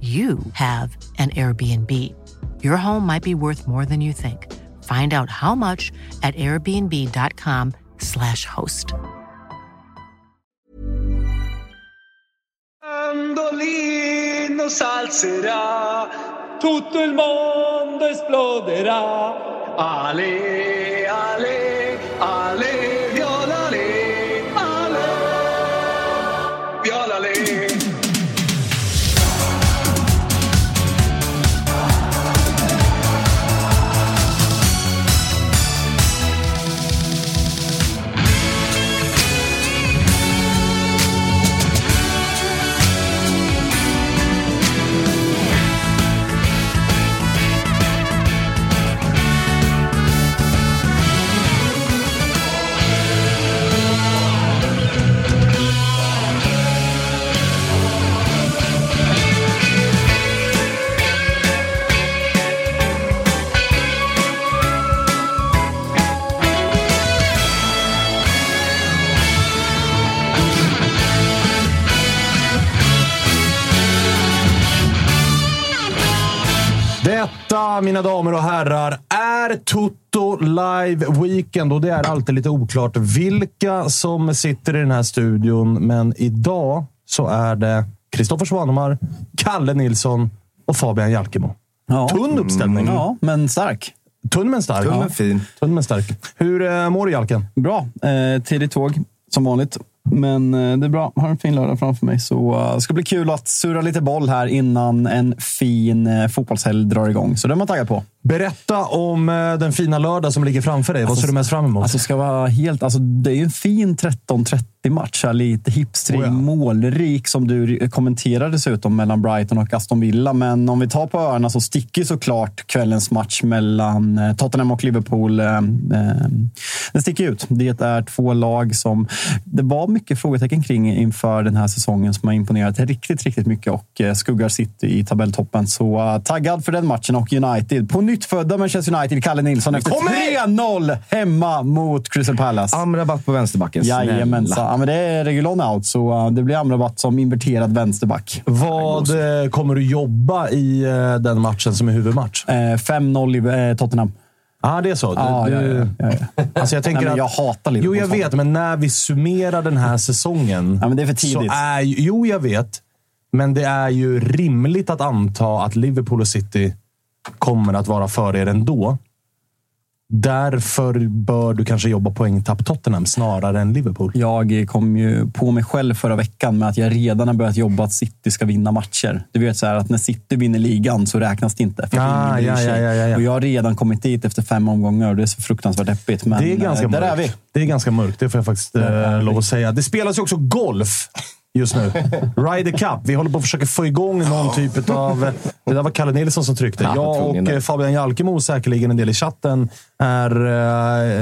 you have an Airbnb. Your home might be worth more than you think. Find out how much at airbnb.com/slash host. Salzerà, tutto il mondo esploderà. Ale, ale, ale, Detta, mina damer och herrar, är Toto Live Weekend och det är alltid lite oklart vilka som sitter i den här studion. Men idag så är det Kristoffer Svanemar, Kalle Nilsson och Fabian Jalkemo. Ja. Tunn uppställning. Ja, men stark. Tunn men stark. Tunn men fin. Tunn men stark. Hur eh, mår du Jalken? Bra. Eh, tidigt tåg, som vanligt. Men eh, det är bra. Har en fin lördag framför mig. Så eh, det ska bli kul att surra lite boll här innan en fin eh, fotbollshelg drar igång. Så det är man taggad på. Berätta om eh, den fina lördag som ligger framför dig. Vad ser du mest fram emot? Alltså, ska vara helt, alltså, det är ju en fin 13-30-match. här, Lite hipstrig, Oh ja. målrik som du kommenterade dessutom mellan Brighton och Aston Villa. Men om vi tar på öarna så sticker såklart kvällens match mellan eh, Tottenham och Liverpool. eh, Den sticker ut. Det är två lag som det var mycket frågetecken kring inför den här säsongen som har imponerat riktigt, riktigt mycket och skuggar City i tabelltoppen. Så taggad för den matchen och United. På nytt födda Manchester United, Kalle Nilsson efter 3-0 hemma mot Crystal Palace. Amrabatt på vänsterbacken. Jajamensan. Ja, men det är Regulon out, så det blir Amrabat som inverterad vänsterback. Vad eh, kommer du jobba i eh, den matchen som är huvudmatch? Eh, 5-0 i eh, Tottenham. Ja, ah, det är så. Du, Ja, ja, ja. Alltså jag tänker Nej, men att, jag hatar Jo, Liverpool. jag vet, men när vi summerar den här säsongen. Ja, men det är för Så tidigt. är, jo, jag vet. Men det är ju rimligt att anta att Liverpool och City kommer att vara före er ändå. Därför bör du kanske jobba poängtapp Tottenham snarare än Liverpool. Jag kom ju på mig själv förra veckan med att jag redan har börjat jobba att City ska vinna matcher. Du vet så här att när City vinner ligan så räknas det inte. För Ah, ja, ja, ja, ja. Och jag har redan kommit dit efter fem omgångar och det är så fruktansvärt deppigt. Men det är ganska eh, där mörkt. är vi. Det är ganska mörkt, det får jag faktiskt eh, lov att säga. Det spelas ju också golf just nu. Ryder Cup. Vi håller på att försöka få igång någon typ av... Det där var Kalle Nilsson som tryckte. Ja, Jag och eh, Fabian Jalkemo, säkerligen en del i chatten, är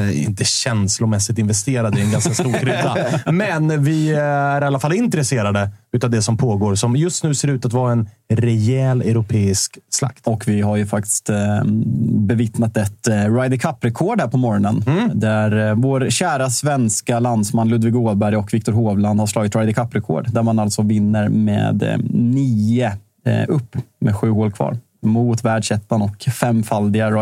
eh, inte känslomässigt investerade i en ganska stor krydda. Men vi är i alla fall intresserade utav det som pågår, som just nu ser ut att vara en rejäl europeisk slakt. Och vi har ju faktiskt eh, bevittnat ett eh, Ryder Cup-rekord här på morgonen. Mm. Där eh, vår kära svenska landsman Ludvig Åberg och Viktor Hovland har slagit Ryder Cup-rekord. Där man alltså vinner med eh, nio eh, upp med sju hål kvar. Mot världsettan och femfaldiga eh,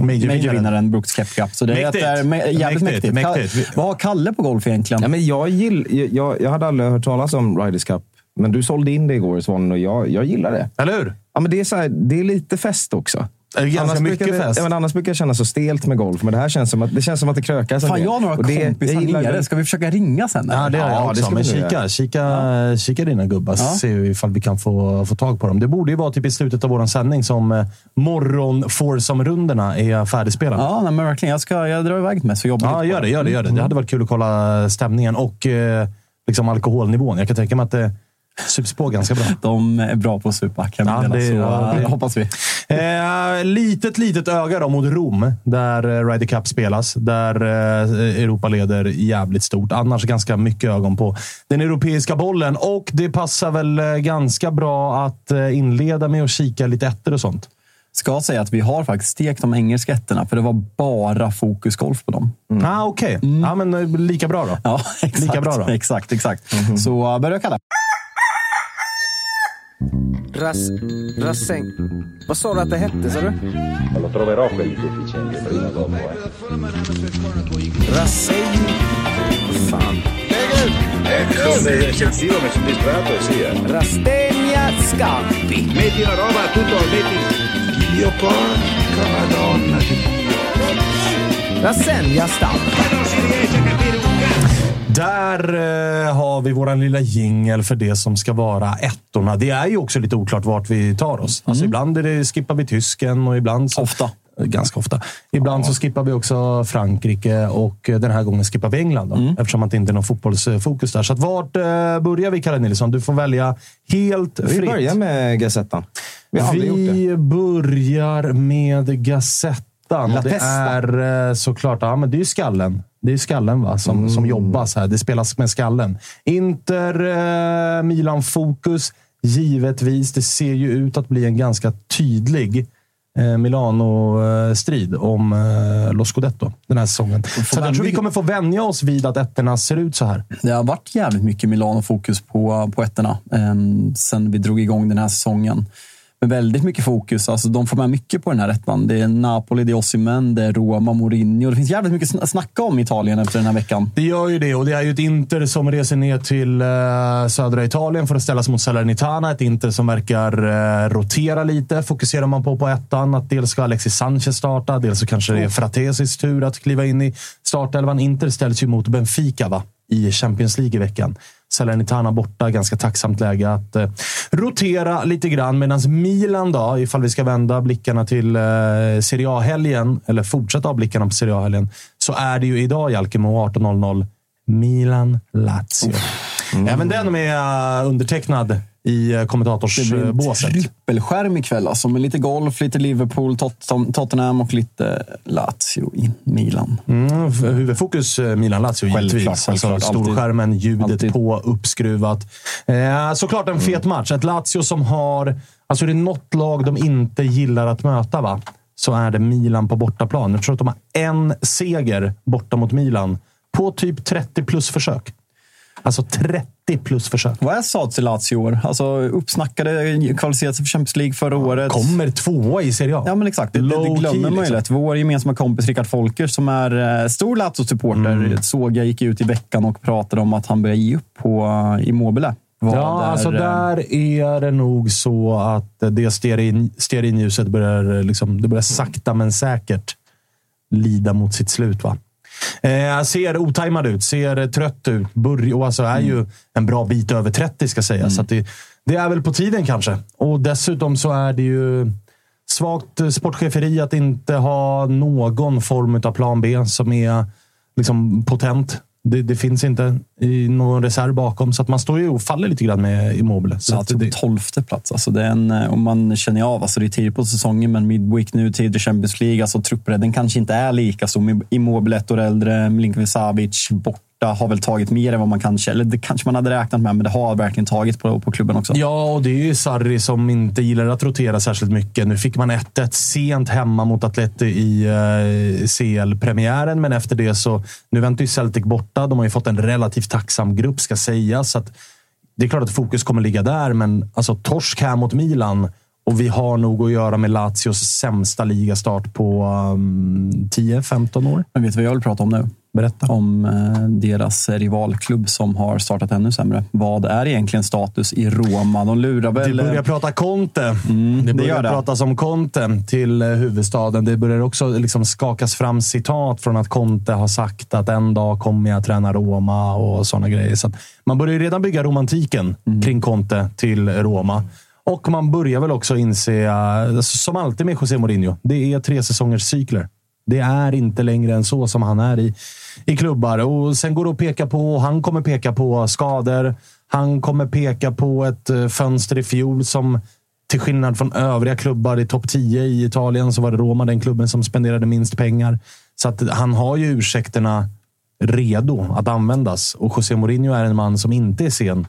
majorvinnaren Brooks Koepka. Så det Mäktigt. är me- jävligt Mäktigt, mäktigt. mäktigt. Ka- Vad har Kalle på golf egentligen? Ja, men jag, gill, jag, jag hade aldrig hört talas om Riders Cup Men du sålde in det igår, Svanen, och jag, jag gillar det. Eller hur? Ja, men det, är så här, det är lite fest också. Ganska annars mycket brukar det, fest. Ja, men annars brukar jag känna så stelt med golf, men det här känns som att det, känns som att det krökas Fan, jag har några det- kompisar nere. Ska vi försöka ringa sen? Ja, det har Ja, jag det också. ska vi Men nog kika, göra. kika, kika dina gubbar, ser vi ifall vi kan få, få tag på dem. Det borde ju vara typ i slutet av vår sändning som eh, morgon rundorna är färdigspelade. Ja, nej, men verkligen. Jag, ska, jag drar iväg med så jobbar Ja, gör det, gör det, gör det. Det hade varit kul att kolla stämningen och eh, liksom alkoholnivån. Jag kan tänka mig att det sups på ganska bra. De är bra på att supa, kan Ja, det- så ja, eh, det- hoppas vi. Eh, litet, litet öga då mot Rom, där eh, Ryder Cup spelas. Där eh, Europa leder jävligt stort. Annars ganska mycket ögon på den europeiska bollen. Och det passar väl eh, ganska bra att eh, inleda med att kika lite ettor och sånt. Ska säga att vi har faktiskt stekt de engelska ettorna, för det var bara fokusgolf på dem. Ah, Okej, ja, men eh, lika bra då. Ja, exakt. Lika bra då. Exakt, exakt. Så uh, börja kalla. Ras, rassäng. Vad sa du att det hette, sa du? Lo troverò quelli deficienti prima o dopo. Eh. Rassäng. Fan. Sono eccessivo, mi sono distratto e sì. Eh. Rastegna Scampi. Metti la roba, tutto, metti... Dio porca madonna di Rasegna Stamp. Non si riesce Där eh, har vi våran lilla jingel för det som ska vara ettorna. Det är ju också lite oklart vart vi tar oss. Alltså, Ibland är det, skippar vi tysken och ibland... Så, Ofta. Ganska ofta. Ibland så skippar vi också Frankrike och eh, den här gången skippar vi England. Då, Eftersom att det inte är någon fotbollsfokus där. Så att vart eh, börjar vi, Kalle Nilsson? Du får välja helt Vi fritt. börjar med Gazettan. Vi har aldrig gjort det. Vi börjar med Gazettan. La det är eh, såklart, ja, men det är skallen. Det är skallen va? Som, Mm. som jobbas här. Det spelas med skallen. Inter eh, Milan-fokus. Givetvis. Det ser ju ut att bli en ganska tydlig eh, Milano-strid om eh, Lo Scudetto den här säsongen. Så jag tror vi kommer få vänja oss vid att ettorna ser ut så här. Det har varit jävligt mycket Milano-fokus på, på ettorna eh, sen vi drog igång den här säsongen. Med väldigt mycket fokus. Alltså, de får med mycket på den här ettan. Det är Napoli, det är Osimhen, det är Roma, Mourinho. Det finns jävligt mycket att snacka om i Italien efter den här veckan. Det gör ju det och det är ju ett Inter som reser ner till eh, södra Italien för att ställas mot Salernitana. Ett Inter som verkar eh, rotera lite. Fokuserar man på på ettan att dels ska Alexis Sanchez starta, dels så kanske det är Fratesis tur att kliva in i startelvan. Inter ställs ju mot Benfica va? i Champions League i veckan. Salernitana borta, ganska tacksamt läge att eh, rotera lite grann. Medan Milan då, ifall vi ska vända blickarna till eh, Serie A-helgen, eller fortsätta ha blickarna på Serie A-helgen, så är det ju idag, Jalkemo, 18.00, Milan-Lazio. Även den är eh, undertecknad i eh, Det blir kommentatorsbåset. trippelskärm ikväll. Alltså, med lite golf, lite Liverpool, Tot- Tottenham och lite Lazio i Milan. Mm, huvudfokus eh, Milan-Lazio givetvis. Alltså, självklart. Storskärmen, ljudet Alltid. på, uppskruvat. Eh, såklart en fet match. Ett Lazio som har... Alltså det är något lag de inte gillar att möta, va? så är det Milan på bortaplan. Jag tror att de har en seger borta mot Milan på typ 30 plus försök. Alltså 30 plus försök. Vad är Sads i Lazio i år? Alltså, uppsnackade, kvalificerade sig för Champions League förra året. Kommer tvåa i Serie A. Ja, men exakt. Det, det, det glömmer man ju liksom. lätt. Vår gemensamma kompis Rickard Folker som är eh, stor Lazio-supporter Mm. såg jag gick ut i veckan och pratade om att han börjar ge upp på uh, Immobile. Vad Ja, är, alltså eh, där är det nog så att det stearin, stearinljuset börjar, liksom, det börjar sakta men säkert lida mot sitt slut. Va? Eh, ser otajmad ut, ser trött ut. Börj och alltså är ju en bra bit över 30 ska sägas. Så att det, det är väl på tiden kanske. Och dessutom så är det ju svagt eh, sportcheferi att inte ha någon form av plan B som är liksom potent. Det, det finns inte någon reserv bakom, så att man står ju och faller lite grann med Immobile. Så Lazio på det, tolfte plats. Alltså det är en, eh, om man känner av, alltså det är tidigt på säsongen, men midweek nu, tidig Champions League. Alltså truppbredden kanske inte är lika stor. Immobile ett år äldre, Milinkovic Savic borta, har väl tagit mer än vad man kanske, eller det kanske man hade räknat med, men det har verkligen tagit på, på klubben också. ja, och det är ju Sarri som inte gillar att rotera särskilt mycket. Nu fick man 1-1 sent hemma mot Atleti i eh, CL-premiären, men efter det så... Nu väntar ju Celtic borta. De har ju fått en relativt tacksam grupp, ska sägas. Så att det är klart att fokus kommer ligga där, men alltså torsk här mot Milan och vi har nog att göra med Lazios sämsta ligastart på um, 10-15 år. Men vet du vad jag vill prata om nu? Berätta. om eh, deras rivalklubb som har startat ännu sämre. Vad är egentligen status i Roma? De lurar Det väl... börjar prata Conte. Mm, det det börjar det. pratas om Conte till eh, huvudstaden. Det börjar också liksom skakas fram citat från att Conte har sagt att en dag kommer jag träna Roma och sådana grejer. Så man börjar redan bygga romantiken Mm. kring Conte till Roma. Och man börjar väl också inse, eh, som alltid med José Mourinho, det är tre säsongers cykler. Det är inte längre än så som han är i, i klubbar. Och Sen går det att peka på, och han kommer peka på skador. Han kommer peka på ett eh, fönster i fjol som till skillnad från övriga klubbar i topp 10 i Italien så var det Roma den klubben som spenderade minst pengar. Så att han har ju ursäkterna redo att användas. Och José Mourinho är en man som inte är sen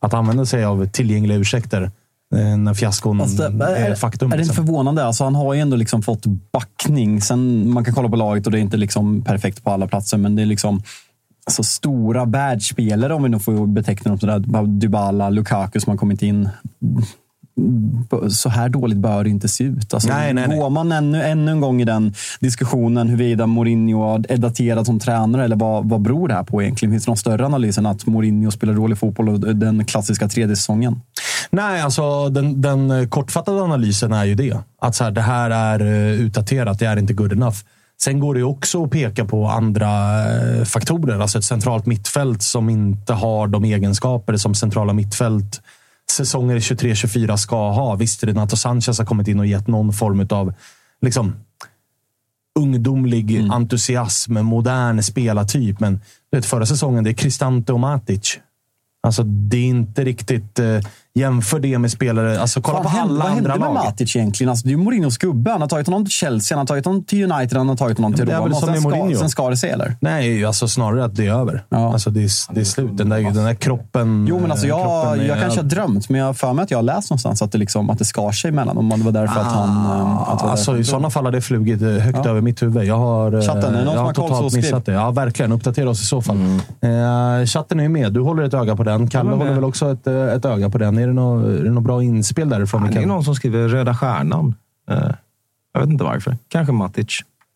att använda sig av tillgängliga ursäkter när fiaskon Fast, är är, faktum. är det inte liksom. förvånande? Alltså, han har ju ändå liksom fått backning. Sen, man kan kolla på laget och det är inte liksom perfekt på alla platser, men det är liksom alltså, stora världsspelare, om vi nu får beteckna dem sådär. Dybala, Lukaku som har kommit in. Så här dåligt bör det inte se ut. Alltså, Nej, nej, nej. Går man ännu, ännu en gång i den diskussionen huruvida Mourinho är daterad som tränare eller vad, vad beror det här på egentligen? Finns det någon större analys än att Mourinho spelar dålig fotboll och den klassiska tredje säsongen? Nej, alltså den, den kortfattade analysen är ju det. Att så här, det här är eh, utdaterat, det är inte good enough. Sen går det också att peka på andra eh, faktorer. Alltså ett centralt mittfält som inte har de egenskaper som centrala mittfält säsonger 23-24 ska ha. Visst, Renato Sanchez har kommit in och gett någon form av liksom, ungdomlig Mm. entusiasm, modern spelartyp. Men vet, förra säsongen, det är Cristante och Matic. Alltså, det är inte riktigt... Eh, jämför det med spelare... Alltså, kolla Fan, på hände- alla vad hände andra med lag. Matic egentligen? Alltså, det är ju Mourinhos gubbe. Han har tagit honom till Chelsea, han har tagit honom till United, han har tagit honom till det är väl Roma. Sen, med ska, sen ska det sig, eller? Nej, alltså snarare att det är över. Ja. Alltså, det, är, det är slut. Den där, den där kroppen... Jo, men alltså jag, kroppen är- jag kanske har drömt, men jag har för mig att jag har läst någonstans att det, liksom, att det skar sig emellan. Om det var därför att han... eh, Att det var Alltså, därför I sådana fall har det flugit eh, högt Ja. över mitt huvud. Jag har, eh, Chatten, är någon jag som har totalt missat det. Ja, verkligen. Uppdatera oss i så fall. Eh, chatten är med. Du håller ett öga på den. Kalle med. håller väl också ett, eh, ett öga på den. Är det något, bra inspel därifrån? Det är någon som skriver Röda Stjärnan. Eh, Jag vet inte varför. Kanske Matic.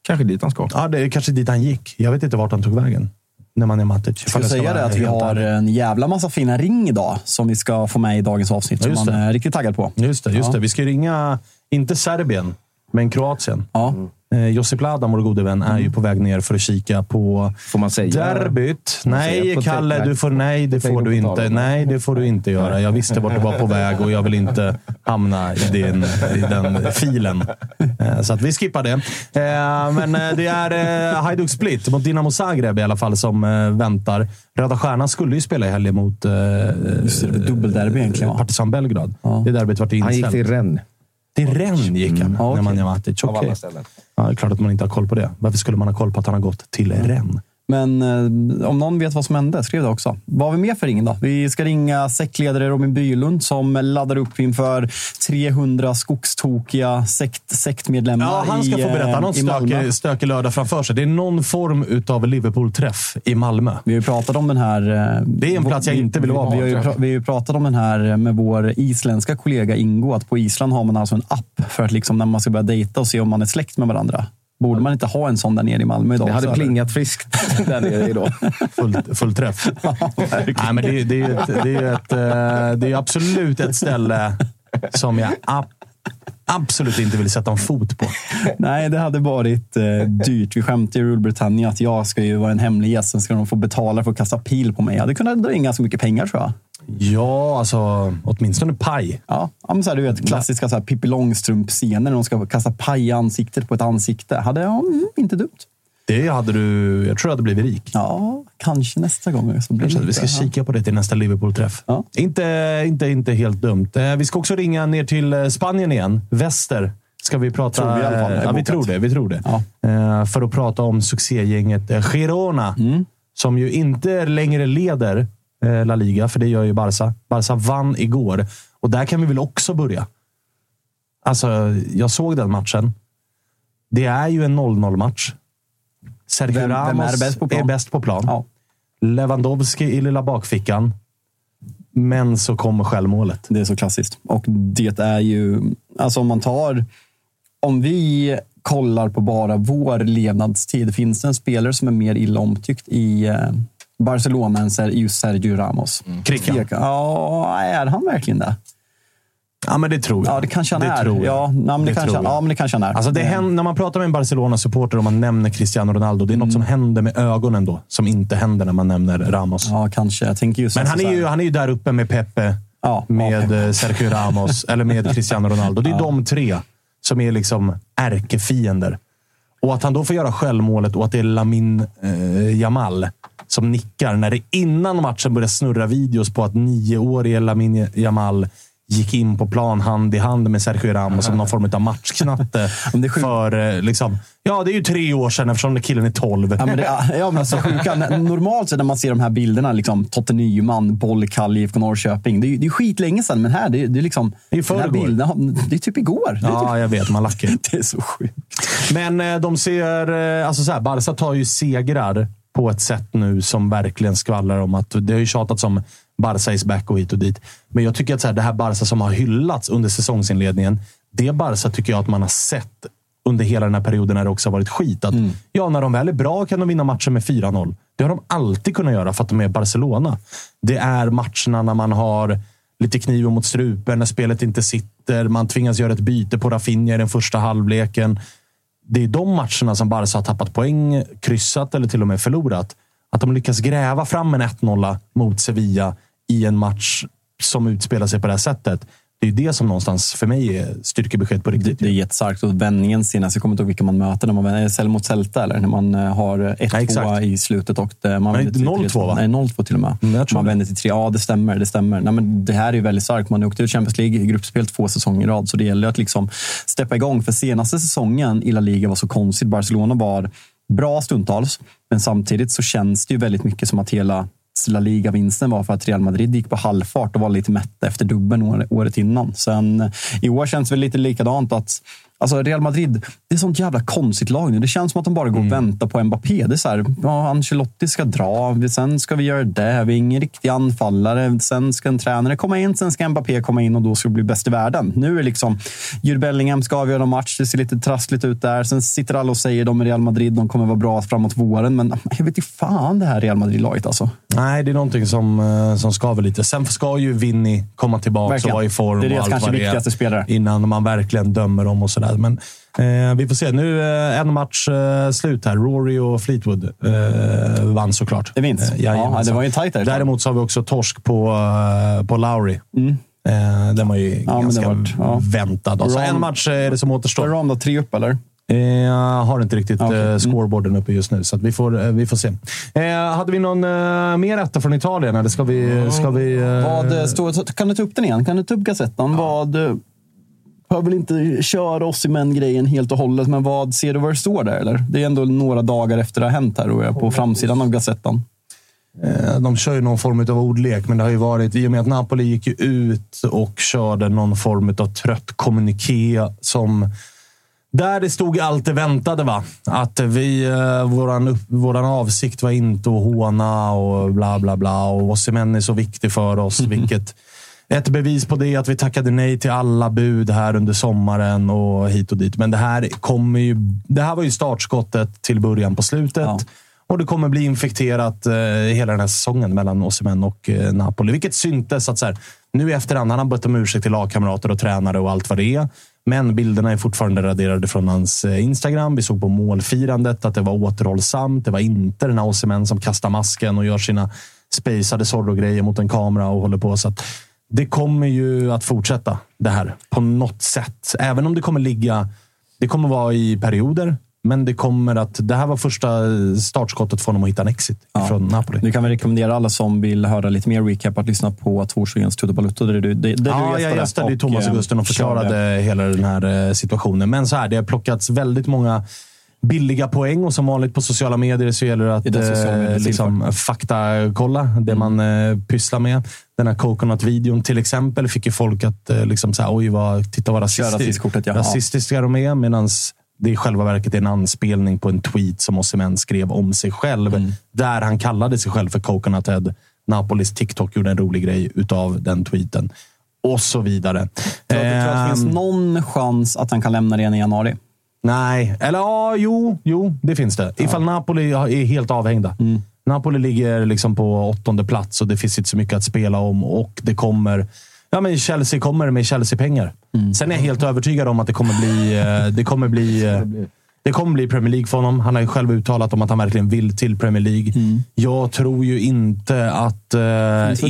Kanske dit han ska. Ja, det är kanske dit han gick. Jag vet inte vart han tog vägen. När man är Matic. Jag ska säga det att vi har en jävla massa fina ring idag som vi ska få med i dagens avsnitt. Ja, Som man är riktigt taggad på. Just det, just Ja. det. Vi ska ringa, inte Serbien, men Kroatien. Ja. Eh, Josip Ladam, vår gode vän, är ju på väg ner för att kika på Får man säga? derbyt. säga Nej, på Kalle, du får, nej, det får du inte. Nej, det får du inte göra. Jag visste vart du var på väg och jag vill inte hamna i, din, i den filen. Eh, Så att vi skippar det. Eh, Men eh, det är eh, Hajduk Split mot Dinamo Zagreb i alla fall som eh, väntar. Röda Stjärnan skulle ju spela i helgen mot eh, dubbelderby egentligen, va? Partizan Belgrad. Ja. Det derbyt vart Han gick inställt. till Rennes. Till Rennes gick han, Ja, okej. Nemanja Matic. Av Okej. alla ställen. Ja, det är klart att man inte har koll på det. Varför skulle man ha koll på att han har gått till Rennes? Men eh, om någon vet vad som hände, skriv det också. Vad har vi mer för ring då? Vi ska ringa sektledare Robin Bylund som laddar upp inför 300 skogstokiga sekt, sektmedlemmar Ja, han ska i, få berätta. Han har eh, en Malmö. stökig, stökig lördag framför sig. Det är någon form av Liverpool-träff i Malmö. Vi har ju pratat om den här... eh, Det är en plats jag inte vill vara Vi på. har, ju, vi har ju pratat om den här med vår isländska kollega Ingo. Att på Island har man alltså en app för att liksom när man ska börja dejta och se om man är släkt med varandra. Borde man inte ha en sån där nere i Malmö idag? Det hade plingat friskt där nere idag. Full, full träff. Nej, men det, det, är ju ett, det, är ett, eh, det är absolut ett ställe som jag absolut inte vill sätta en fot på. Nej, det hade varit eh, dyrt. Vi skämtade i Rule Britannia att jag ska ju vara en hemlig gäst. Sen ska de få betala för att kasta pil på mig. Jag hade kunnat dra in ganska mycket pengar tror jag. Ja, alltså åtminstone paj. Ja, ja men så här, du vet, klassiska så här, Pippi Långstrump-scener när de ska kasta paj i ansiktet på ett ansikte. Hade jag, mm, inte dumt. Det hade du... Jag tror du hade blivit rik. Ja, kanske nästa gång. Så blir det vi ska ja. kika på det till nästa Liverpool-träff. Ja. Inte, inte, inte helt dumt. Eh, Vi ska också ringa ner till eh, Spanien igen. Väster ska vi prata... Tror vi i alla fall. eh, Ja, vi tror det. Vi tror det. Ja. För att prata om succégänget Girona. Mm. Som ju inte längre leder La Liga, för det gör ju Barca. Barca vann igår. Och där kan vi väl också börja. Alltså, jag såg den matchen. Det är ju en 0-0-match. Sergio Vem- vem är Ramos bäst på plan? är bäst på plan. Ja. Lewandowski i lilla bakfickan. Men så kommer självmålet. Det är så klassiskt. Och det är ju, alltså om man tar, om vi kollar på bara vår levnadstid, finns det en spelare som är mer illa omtyckt i eh, Barcelona än just Sergio Ramos? Krickan. Ja, är han verkligen det? Ja, men det tror jag. Ja, det kanske han det är. Tror jag. Ja, nej, men det, kanske, han- jag. ja, men det kanske han är. Alltså det händer, när man pratar med en Barcelona-supporter och man nämner Cristiano Ronaldo, det är något som händer med ögonen då, som inte händer när man nämner Ramos. Ja, kanske. Jag tänker just Men han är, ju, han är ju där uppe med Pepe, Ja, med ja, eh, Sergio Ramos eller med Cristiano Ronaldo. Det är de tre som är liksom ärkefiender. Och att han då får göra självmålet och att det är Lamin eh, Jamal som nickar när det innan matchen börjar snurra videos på att nioårige Lamin Jamal gick in på plan hand i hand med Sergio Ramos som någon form av matchknatte. Är för, eh, liksom, ja, det är ju tre år sedan eftersom killen är tolv. Ja, men det, ja, men alltså, sjuka. Normalt sett när man ser de här bilderna, liksom, Totte Nyman, bollkall IFK Norrköping. Det är, det är skitlänge sedan, men här, det, det är liksom... Det är förrgår. bilden, det är typ igår. Är, Ja, jag vet. Man lackar. typ, det är så sjukt. Men eh, de ser... eh, Alltså så här, Barca tar ju segrar på ett sätt nu som verkligen skvallrar om att... Det har ju tjatats om Barca is back och hit och dit. Men jag tycker att så här, det här Barca som har hyllats under säsongsinledningen, det Barca tycker jag att man har sett under hela den här perioden när det också har varit skit. Att, Ja, när de väl är bra kan de vinna matchen med 4-0. Det har de alltid kunnat göra för att de är Barcelona. Det är matcherna när man har lite kniven mot strupen, när spelet inte sitter. Man tvingas göra ett byte på Rafinha i den första halvleken det är de matcherna som Barca har tappat poäng, kryssat eller till och med förlorat. Att de lyckas gräva fram en 1-0 mot Sevilla i en match som utspelar sig på det här sättet. Det är det som någonstans för mig är styrkebesked på Det, riktigt. det är jättestarkt. Och vändningen senast, jag kommer inte ihåg vilka man möter, när man vänder, mot Celta eller? När man eh, har 1-2 Ja, exakt. i slutet och det, man Nej, vänder till 0-2 3-2. va? Nej, 0-2 till och med. Mm, man det. vänder till 3. Ja, det stämmer. Det stämmer. Nej, men det här är ju väldigt starkt. Man åkte ut Champions League i gruppspel två säsonger i rad, så det gäller att liksom steppa igång. För senaste säsongen i La Liga var så konstigt. Barcelona var bra stundtals, men samtidigt så känns det ju väldigt mycket som att hela La Liga-vinsten var för att Real Madrid gick på halvfart och var lite mätta efter dubbeln året innan. Sen eh, i år känns det väl lite likadant att Alltså Real Madrid, det är sånt jävla konstigt lag nu. Det känns som att de bara går och väntar på Mbappé. Det är så här, ja, Ancelotti ska dra, sen ska vi göra det. Vi är ingen riktig anfallare. Sen ska en tränare komma in, sen ska Mbappé komma in och då ska det bli bäst i världen. Nu är det liksom, Jude Bellingham ska avgöra en match. Det ser lite trassligt ut där. Sen sitter alla och säger de i Real Madrid, de kommer vara bra framåt våren. Men jag vet inte fan det här Real Madrid-laget alltså. Nej, det är någonting som, eh, som skaver lite. Sen ska ju Vinny komma tillbaka och vara i form. Det är och deras kanske viktigaste spelare. Innan man verkligen dömer dem och sådär. Men eh, vi får se. Nu eh, en match eh, slut här. Rory och Fleetwood eh, vann såklart. Det vinst. Eh. Ja, det var ju tajt där. Däremot så har vi också torsk på, eh, på Lowry. Eh, den var ju Mm. det ganska vart- ja. väntad. Så Ron- en match är det som återstår. Står Ram då tre upp eller? Eh, Jag har inte riktigt eh, Mm. scoreboarden uppe just nu, så vi, får, eh, vi får se. Eh, hade vi någon eh, mer etta från Italien, eller ska vi... Ska vi eh, Vad eh, står, kan du ta upp den igen? Kan du ta upp Gazettan? Vad... Behöver väl inte köra oss i grejen helt och hållet, men vad ser du vad det står där? Eller? Det är ändå några dagar efter det har hänt här och jag är på framsidan av Gazettan. Eh, De kör ju någon form av ordlek, men det har ju varit... I och med att Napoli gick ut och körde någon form av trött kommuniké som... Där det stod allt det väntade, va? Att vi, eh, våran, våran avsikt var inte att håna och bla bla bla. Och Osimhen är så viktig för oss. Vilket ett bevis på det är att vi tackade nej till alla bud här under sommaren och hit och dit. Men det här, kommer ju, det här var ju startskottet till början på slutet. Ja. Och det kommer bli infekterat eh, hela den här säsongen mellan Osimhen och eh, Napoli. Vilket syntes att så här, nu i efterhand, han har bett om ursäkt till lagkamrater och tränare och allt vad det är. Men bilderna är fortfarande raderade från hans eh, Instagram. Vi såg på målfirandet att det var återhållsamt. Det var inte den här Osimhen som kastar masken och gör sina spacade Zorro-grejer mot en kamera och håller på. Så att det kommer ju att fortsätta det här på något sätt. Även om det kommer ligga... Det kommer vara i perioder, men det kommer att... Det här var första startskottet för honom att hitta en exit från Napoli. Du kan väl rekommendera alla som vill höra lite mer recap att lyssna på torsdagens Tutu Balutto. Där du, där, där Ja, du jag gästade ju Thomas eh, Augusten och förklarade hela den här eh, situationen. Men så här, det har plockats väldigt många billiga poäng och som vanligt på sociala medier så gäller det att Det eh, liksom, faktakolla det man eh, pysslar med. Den här Coconut-videon till exempel fick ju folk att eh, liksom så här, oj, vad, titta vad Köra rasisti- rasistkortet, ja. rasistiska de är. Medan det i själva verket är en anspelning på en tweet som Osimhen skrev om sig själv. Mm. Där han kallade sig själv för Coconut Head. Napolis TikTok gjorde en rolig grej utav den tweeten. Och så vidare. Jag tror att det finns Ehm, någon chans att han kan lämna igen i januari. Nej, eller ja, jo, jo, det finns det. Ifall Napoli är helt avhängda. Napoli ligger liksom på åttonde plats och det finns inte så mycket att spela om och det kommer... Ja, men Chelsea kommer med Chelsea-pengar. Sen är jag helt övertygad om att det kommer bli... eh, Det kommer bli eh, det kommer bli Premier League för honom. Han har ju själv uttalat om att han verkligen vill till Premier League. Jag tror ju inte att eh,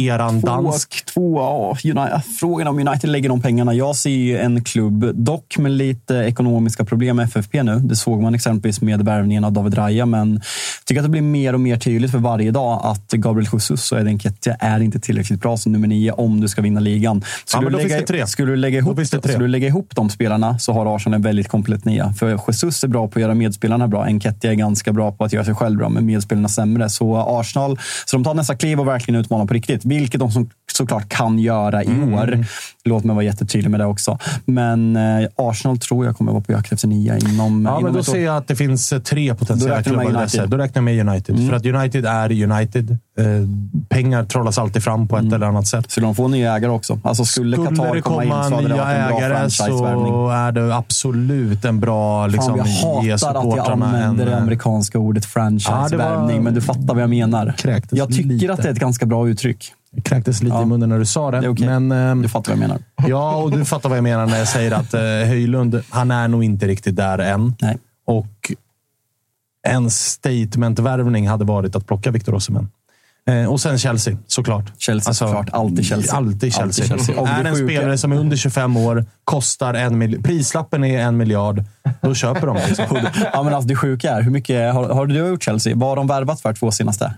eran två, dansk... Två, ja, United, frågan om United lägger de pengarna. Jag ser ju en klubb, dock med lite ekonomiska problem med FFP nu. Det såg man exempelvis med värvningen av David Raya, men jag tycker att det blir mer och mer tydligt för varje dag att Gabriel Jesus och Eden Kettia är inte tillräckligt bra som nummer nio om du ska vinna ligan. Du, lägga, du lägga ihop, skulle du lägga ihop de spelarna så har Arsenal en väldigt komplett nia. För Jesus är bra på att göra medspelarna bra. Enketia är ganska bra på att göra sig själv bra, men medspelarna sämre. Så Arsenal, så de tar nästa kliv och verkligen utmanar på riktigt. Vilket de som, såklart kan göra i Mm. år. Låt mig vara jättetydlig med det också. Men eh, Arsenal tror jag kommer vara på jakt efter nia inom, Ja, inom men då ser jag att det finns eh, tre potentiella Då räknar du med klubbar. United. Mm. United. Då räknar jag med United. För att United är United. Eh, pengar trollas alltid fram på ett Mm. eller annat sätt. Så de får nya ägare också. Alltså skulle, Skulle Qatar det komma in komma så hade det varit en bra ägare så är det absolut en bra liksom, Fan, jag hatar att jag använder en... det amerikanska ordet franchisevärvning, Ja, men du fattar vad jag menar. Kräktes Jag tycker lite. att det är ett ganska bra uttryck. Det kräktes lite Ja. i munnen när du sa det. Det okej. Men, ehm, Du fattar vad jag menar. Ja, och du fattar vad jag menar när jag säger att eh, Höjlund, han är nog inte riktigt där än. Nej. Och en statement-värvning hade varit att plocka Victor Osimhen. Eh, och sen Chelsea, såklart. Chelsea såklart. Alltid Chelsea. Alltid Chelsea. Alltid Chelsea. Och Är det en spelare som är under 25 år, kostar en miljard. Prislappen är en miljard. Då köper de liksom. Ja, men alltså det sjuka är, hur mycket har, har du gjort Chelsea? Vad har de värvat för två senaste?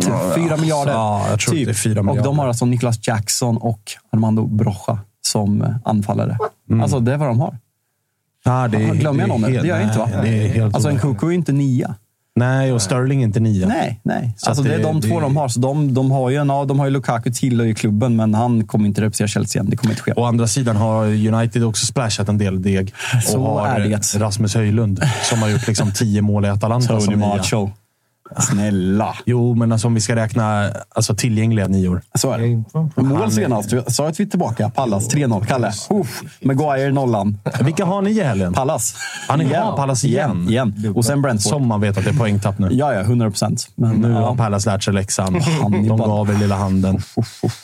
Typ Fyra miljarder. Ja, jag tror typ. det är fyra Och miljarder. de har alltså Niklas Jackson och Armando Brocha som eh, anfallare. Alltså det är vad de har. Ja, det är, Glömmer jag någon? Det gör jag inte va? nej, Det är helt alltså en. Koko är inte nia. Nej, och Sterling är inte nia. Nej, nej. Så Alltså att det är det- de två det- de har. Så de, de har ju en, ja, de har ju Lukaku till i klubben, men han kommer inte representera Chelsea igen. Det kommer inte ske. Å andra sidan har United också splashat en del deg. Så och har är det. Rasmus Höjlund, som har gjort liksom tio mål i Atalanta Tony. Marshall. Snälla. Jo, men alltså, om vi ska räkna alltså, tillgängliga nior. Så är det. Mål senast. Sa att vi är tillbaka. Pallas 3-0. Kalle. Uff. Maguire nollan. Vilka har ni i helgen? Pallas. Ja, ni har Pallas igen? igen. Och sen Brentford. Som man vet att det är poängtapp nu. Ja, ja. 100 procent. Men Nu har ja. Pallas lärt sig läxan. De gav er lilla handen.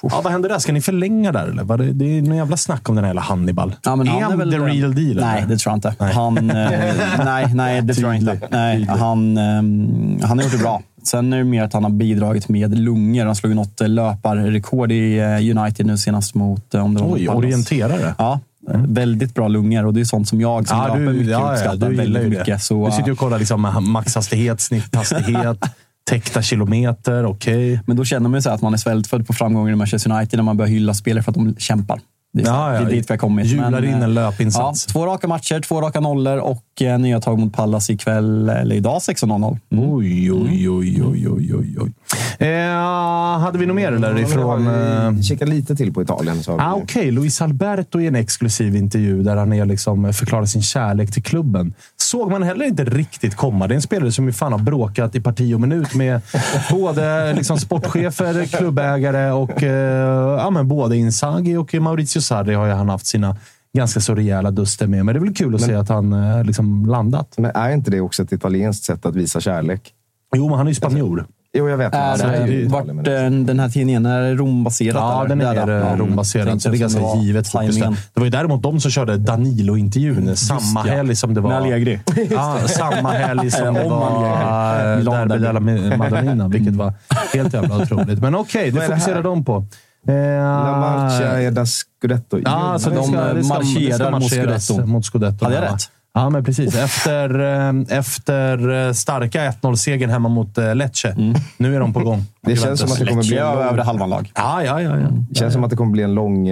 Ja, vad händer där? Ska ni förlänga där? Eller? Det, det är någon jävla snack om den här jävla Hannibal. Ja, men är han han är väl, the real deal? Nej, eller? det tror jag inte. Nej. Han, eh, nej, nej, det tror jag inte. Nej, han, ehm, han har gjort det bra. Sen är det mer att han har bidragit med lungor. Han slog något eh, löparrekord i eh, United nu senast mot... eh, Om det var Oj, orienterare. Ja, eh, väldigt bra lungor och det är sånt som jag som löper mycket uppskattar du gillar väldigt mycket. Så, du sitter och kollar liksom maxhastighet, snitthastighet, täckta kilometer. Okej. Men då känner man ju så att man är svältfödd på framgångar i Manchester United när man börjar hylla spelare för att de kämpar. Det är, Ja, ja. det är dit vi har kommit. Jular in en eh, löpinsats. Ja, två raka matcher, två raka nollor och eh, nya tag mot Pallas ikväll, eller idag 16.00. Mm. Oj, oj, oj, oj, oj, oj. Eh, hade vi något mer eller? Ifrån... Eh, Kika lite till på Italien. Så Ah, Okej, Luis Alberto i en exklusiv intervju där han är liksom förklarar sin kärlek till klubben. Såg man heller inte riktigt komma. Det är en spelare som ju fan har bråkat i parti och minut med både liksom sportchefer, klubbägare och eh, ja, men både Inzaghi och Maurizio Sarri har ju han haft sina ganska så rejäla duster med. Men det är väl kul att se att han eh, liksom landat. Men är inte det också ett italienskt sätt att visa kärlek? Jo, men han är ju spanjor. Jo, jag vet. Är ju det, i vart eh, den här tidningen är det Rombaserat? Ja, den är Där, eh, Rombaserad. Tänkte Så det är ganska var givet fokus. Det var ju däremot de som körde Danilo-intervjun samma ja. helg som det var... Med Allegri. Ja, samma helg som det var Derby della Madonnina, vilket var helt jävla otroligt. Men okej, är det fokuserar här? de på. Eh, La Marcia är da Scudetto. Ja, så de, ska, marscherar mot Scudetto. mot Scudetto. Hade jag ja. rätt? Ja, men precis. Efter, eh, efter eh, starka 1-0-segern hemma mot eh, Lecce. Nu är de på gång. Det känns som att det kommer bli över halvan lag. Ja, ja, ja. ja. det känns som att det kommer bli en lång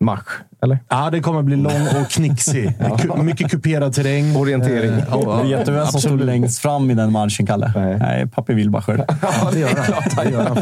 marsch. Eller? Ja, det kommer bli lång och knixig. Ku- mycket kuperad terräng. Orientering. Eh, ja, ja, Vet du vem som stod längst fram i den matchen, Kalle? Nej. Nej, Papi Wilbacher. Ja, det gör han. Det gör han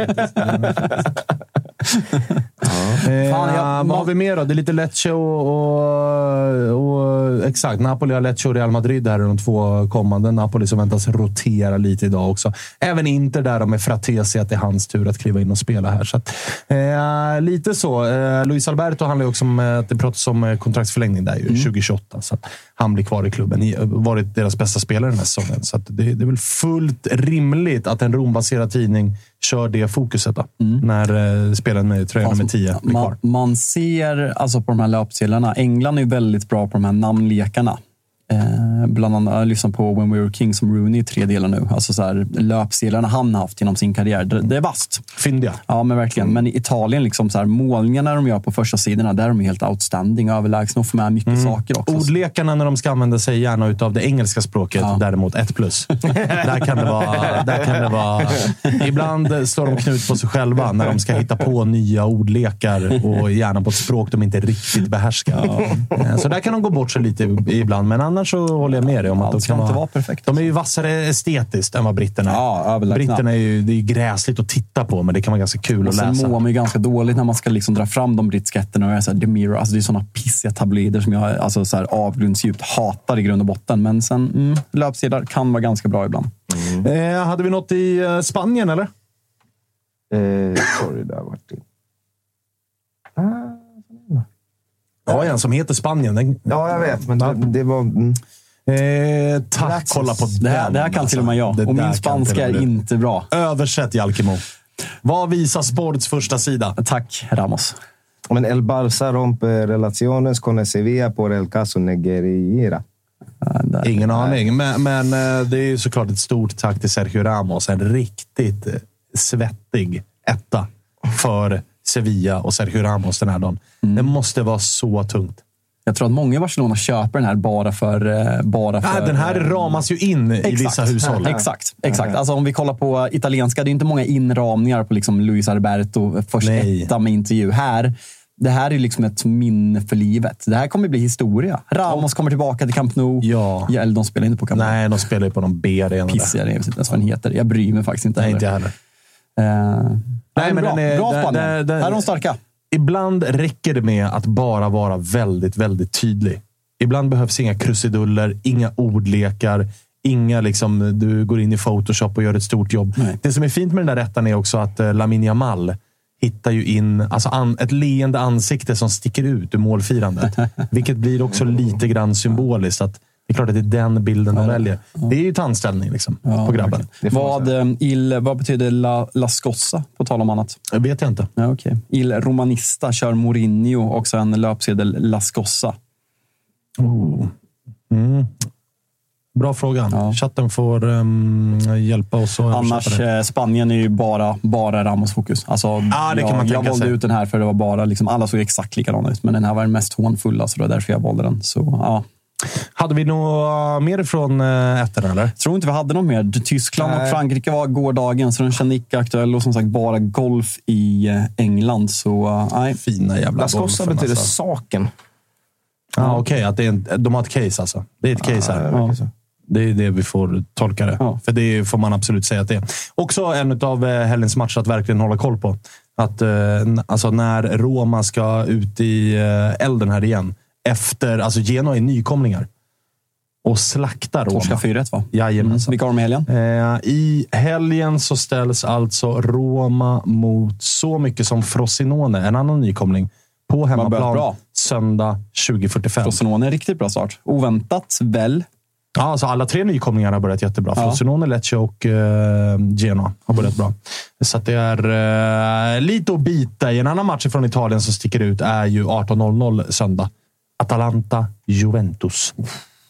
Det. Eh, Fan, jag- vad har vi mer då? Det är lite Lecce och, och, och... Exakt. Napoli har Lecce och Real Madrid här är de två kommande. Napoli som väntas rotera lite idag också. Även Inter där med Fratesi, att det är hans tur att kliva in och spela här. Så att, eh, lite så. Eh, Luis Alberto handlar ju också om eh, att det pratas om eh, kontraktsförlängning där ju, 2028. Så att, han blir kvar i klubben. Varit deras bästa spelare den här säsongen. Så det, det är väl fullt rimligt att en Rom-baserad tidning kör det fokuset då, när eh, spelaren med tröja nummer 10 blir kvar. man, man ser alltså på de här löpsedlarna. England är ju väldigt bra på de här namnlekarna. Eh, bland annat, lyssnar på When We Were King som Rooney i tre delar nu. Alltså så här, löpsedlarna han har haft genom sin karriär. Det, det är vasst. Fyndiga. Ja, men verkligen. Men i Italien, liksom så här, målningarna de gör på första sidorna, där är de helt outstanding överlägsna och får med mycket saker också. Ordlekarna när de ska använda sig gärna utav det engelska språket, däremot ett plus. där, kan det vara, där kan det vara... Ibland slår de knut på sig själva när de ska hitta på nya ordlekar och gärna på ett språk de inte riktigt behärskar. Eh, Så där kan de gå bort sig lite ibland, men annars så håller jag med dig om att Allt de kan inte vara, perfekt. De är ju vassare estetiskt än vad britterna är. Ja, överlägsna. Britterna är ju det är ju gräsligt att titta på, men det kan vara ganska kul Och att sen läsa. mår man ju ganska dåligt när man ska liksom dra fram de brittiska ettorna. och göra så här, The Mirror, alltså det är såna pissiga tabloider som jag alltså så här avgrundsdjupt hatar i grund och botten. Men sen, mm, löpsedlar kan vara ganska bra ibland. Eh, hade vi något i eh, Spanien, eller? Eh, sorry, där vart det. Jag har en som heter Spanien. Den, Ja, jag vet, men det, det var... Mm. Eh, tack, kolla på Det här, det här kan alltså. till och med jag. Det och min spanska är inte bra. Översätt Jalkemo. Vad visar Sports första sida? Tack, Ramos. Men El Barça rompe relaciones con Sevilla por el caso Negreira. Ja. Ingen aning, men, men eh, det är ju såklart ett stort tack till Sergio Ramos. En riktigt eh, svettig etta för Sevilla och Sergio Ramos den här dagen. Mm. Det måste vara så tungt. Jag tror att många i Barcelona köper den här bara för... eh, Bara för den här ramas ju in i vissa hushåll. Exakt. exakt. Alltså, om vi kollar på italienska, det är inte många inramningar på liksom Luis Alberto, först Nej. etta med intervju. Här, det här är liksom ett minne för livet. Det här kommer bli historia. Ramos kommer tillbaka till Camp Nou. Ja. eller de spelar inte på Camp Nou. Nej, de spelar ju på någon B-arena. där. Pissigare, jag vet inte ens vad den heter. Jag bryr mig faktiskt inte Nej, heller. inte heller. Eh, nej, men bra, den är- bra den- den- den- här är de starka. Ibland räcker det med att bara vara väldigt, väldigt tydlig. Ibland behövs inga krusiduller, inga ordlekar, inga liksom, du går in i Photoshop och gör ett stort jobb. Nej. Det som är fint med den där rätten är också att uh, Lamin Jamal hittar ju in alltså an, ett leende ansikte som sticker ut ur målfirandet. vilket blir också lite grann symboliskt. Att det är klart att det är den bilden de väljer. Det är ju tandställning liksom, Ja, på grabben. verkligen. Vad, eh, il, vad betyder la, la scossa, på tal om annat? Det vet jag inte. Ja, okay. Il Romanista kör Mourinho, också en löpsedel La Scossa. Oh. Mm. Bra fråga. Ja. Chatten får ehm, hjälpa oss Annars, eh, Spanien är ju bara, bara Ramos-fokus. Alltså, Ja, det kan jag, man jag valde sig. ut den här för det var bara, liksom, alla såg exakt likadana ut. Men den här var den mest hånfulla, så det var därför jag valde den. Så, ja. Hade vi något mer från äh, ettorna, eller? Jag tror inte vi hade något mer. Tyskland och Nej. Frankrike var gårdagen, så den kände icke aktuell. Och som sagt, bara golf i eh, England. Så eh, nej. Fina jävla La Scossa golfen, betyder alltså. saken. Ja, Okej, att det är en, de har ett case alltså. Det är ett case här. Ja, så. Det är det vi får tolka det. Ja. För det får man absolut säga att det är. Också en av helgens matcher att verkligen hålla koll på. Att eh, alltså när Roma ska ut i eh, elden här igen. Efter, alltså Genoa är nykomlingar. Och slaktar Roma. Torska 4-1 va? Jajamensan. Vilka har de i helgen? Eh, I helgen så ställs alltså Roma mot så mycket som Frosinone, en annan nykomling, på hemmaplan söndag 20.45. Frosinone, en riktigt bra start. Oväntat, väl? Ja, alltså alla tre nykomlingar har börjat jättebra. Ja. Frosinone, Lecce och eh, Genoa har börjat bra. Så det är eh, lite att bita i. En annan match från Italien som sticker ut är ju 18.00 söndag. Atalanta-Juventus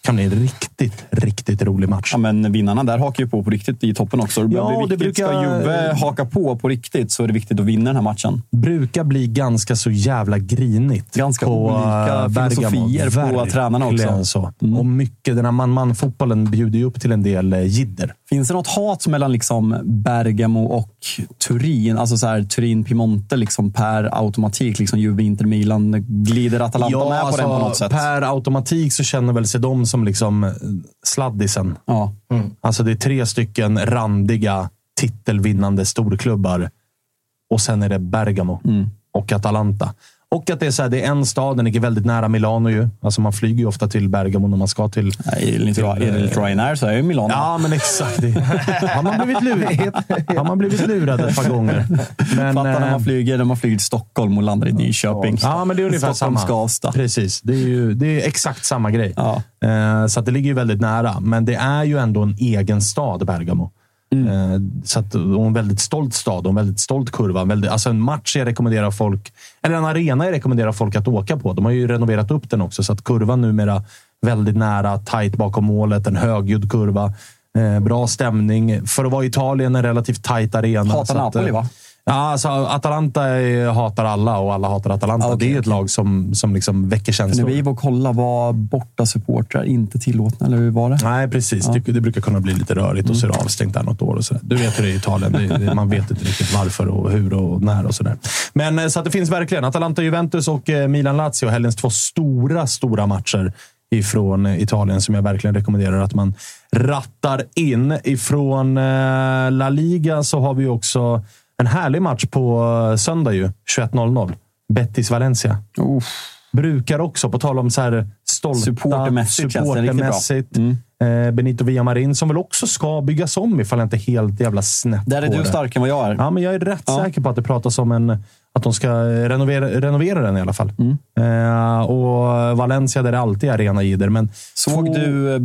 kan bli en riktigt, riktigt rolig match. Ja, men vinnarna där hakar ju på på riktigt i toppen också. Det Ja, det viktigt. brukar- Ska Juve haka på på riktigt så är det viktigt att vinna den här matchen. brukar bli ganska så jävla grinigt. Ganska på olika eh, Bergamo. filosofier på Verkligen tränarna också. Så. Mm. Och mycket, den här man-man-fotbollen bjuder ju upp till en del eh, jidder. Finns det något hat mellan liksom Bergamo och Turin? Alltså så här, Turin-Piemonte liksom per automatik. Liksom Juve, Inter, Milan. Glider Atalanta med på den på något sätt? alltså, Per automatik så känner väl sig de som liksom eh, sladdisen. Ja. Alltså det är tre stycken randiga titelvinnande storklubbar. Och sen är det Bergamo Mm. och Atalanta. Och att det är, så här, det är en stad, den ligger väldigt nära Milano ju. Alltså man flyger ju ofta till Bergamo när man ska till... Enligt Ryanair så är ju Milano. Ja, men exakt. Har man blivit lurad, har man blivit lurad ett par gånger. Men, Fattar när eh, man flyger, när man flyger till Stockholm och landar i Nyköping. Ja, men det är ungefär Stockholm, samma. Skavsta. Precis. Det är, ju, det är exakt samma grej. Ja. Eh, så det ligger ju väldigt nära. Men det är ju ändå en egen stad, Bergamo. Mm. Eh, så att, och en väldigt stolt stad och en väldigt stolt kurva. En Väldigt, alltså en match jag rekommenderar folk, eller en arena jag rekommenderar folk att åka på. De har ju renoverat upp den också, så att kurvan numera väldigt nära, tight bakom målet, en högljudd kurva. Eh, bra stämning. För att vara i Italien, en relativt tight arena. Hatar att, Napoli, eh, va? Ja, alltså, Atalanta hatar alla och alla hatar Atalanta. Ja, okej, det är ett lag som, som liksom väcker För när känslor. vi var och kollade var borta supportrar inte tillåtna, eller hur var det? Nej, precis. Det, det brukar kunna bli lite rörigt och så är det avstängt där något år. Och så där. Du vet hur det är i Italien. Det, man vet inte riktigt varför och hur och när och sådär. Men eh, så att det finns verkligen Atalanta-Juventus och eh, Milan-Lazio. Helgens två stora, stora matcher ifrån eh, Italien som jag verkligen rekommenderar att man rattar in. Ifrån La Liga så har vi också en härlig match på eh, söndag ju. 21.00. Betis-Valencia. Brukar också, på tal om så här stolta Supportermässigt supportermässigt, eh, Benito Villamarin, som väl också ska byggas om ifall jag inte helt jävla snett Där är du det. starkare än vad jag är. Ja, men jag är rätt Ja. säker på att det pratas om en, att de ska renovera, renovera den i alla fall. Mm. Eh, och Valencia, där det alltid är rena jidder. Men Såg två- du eh,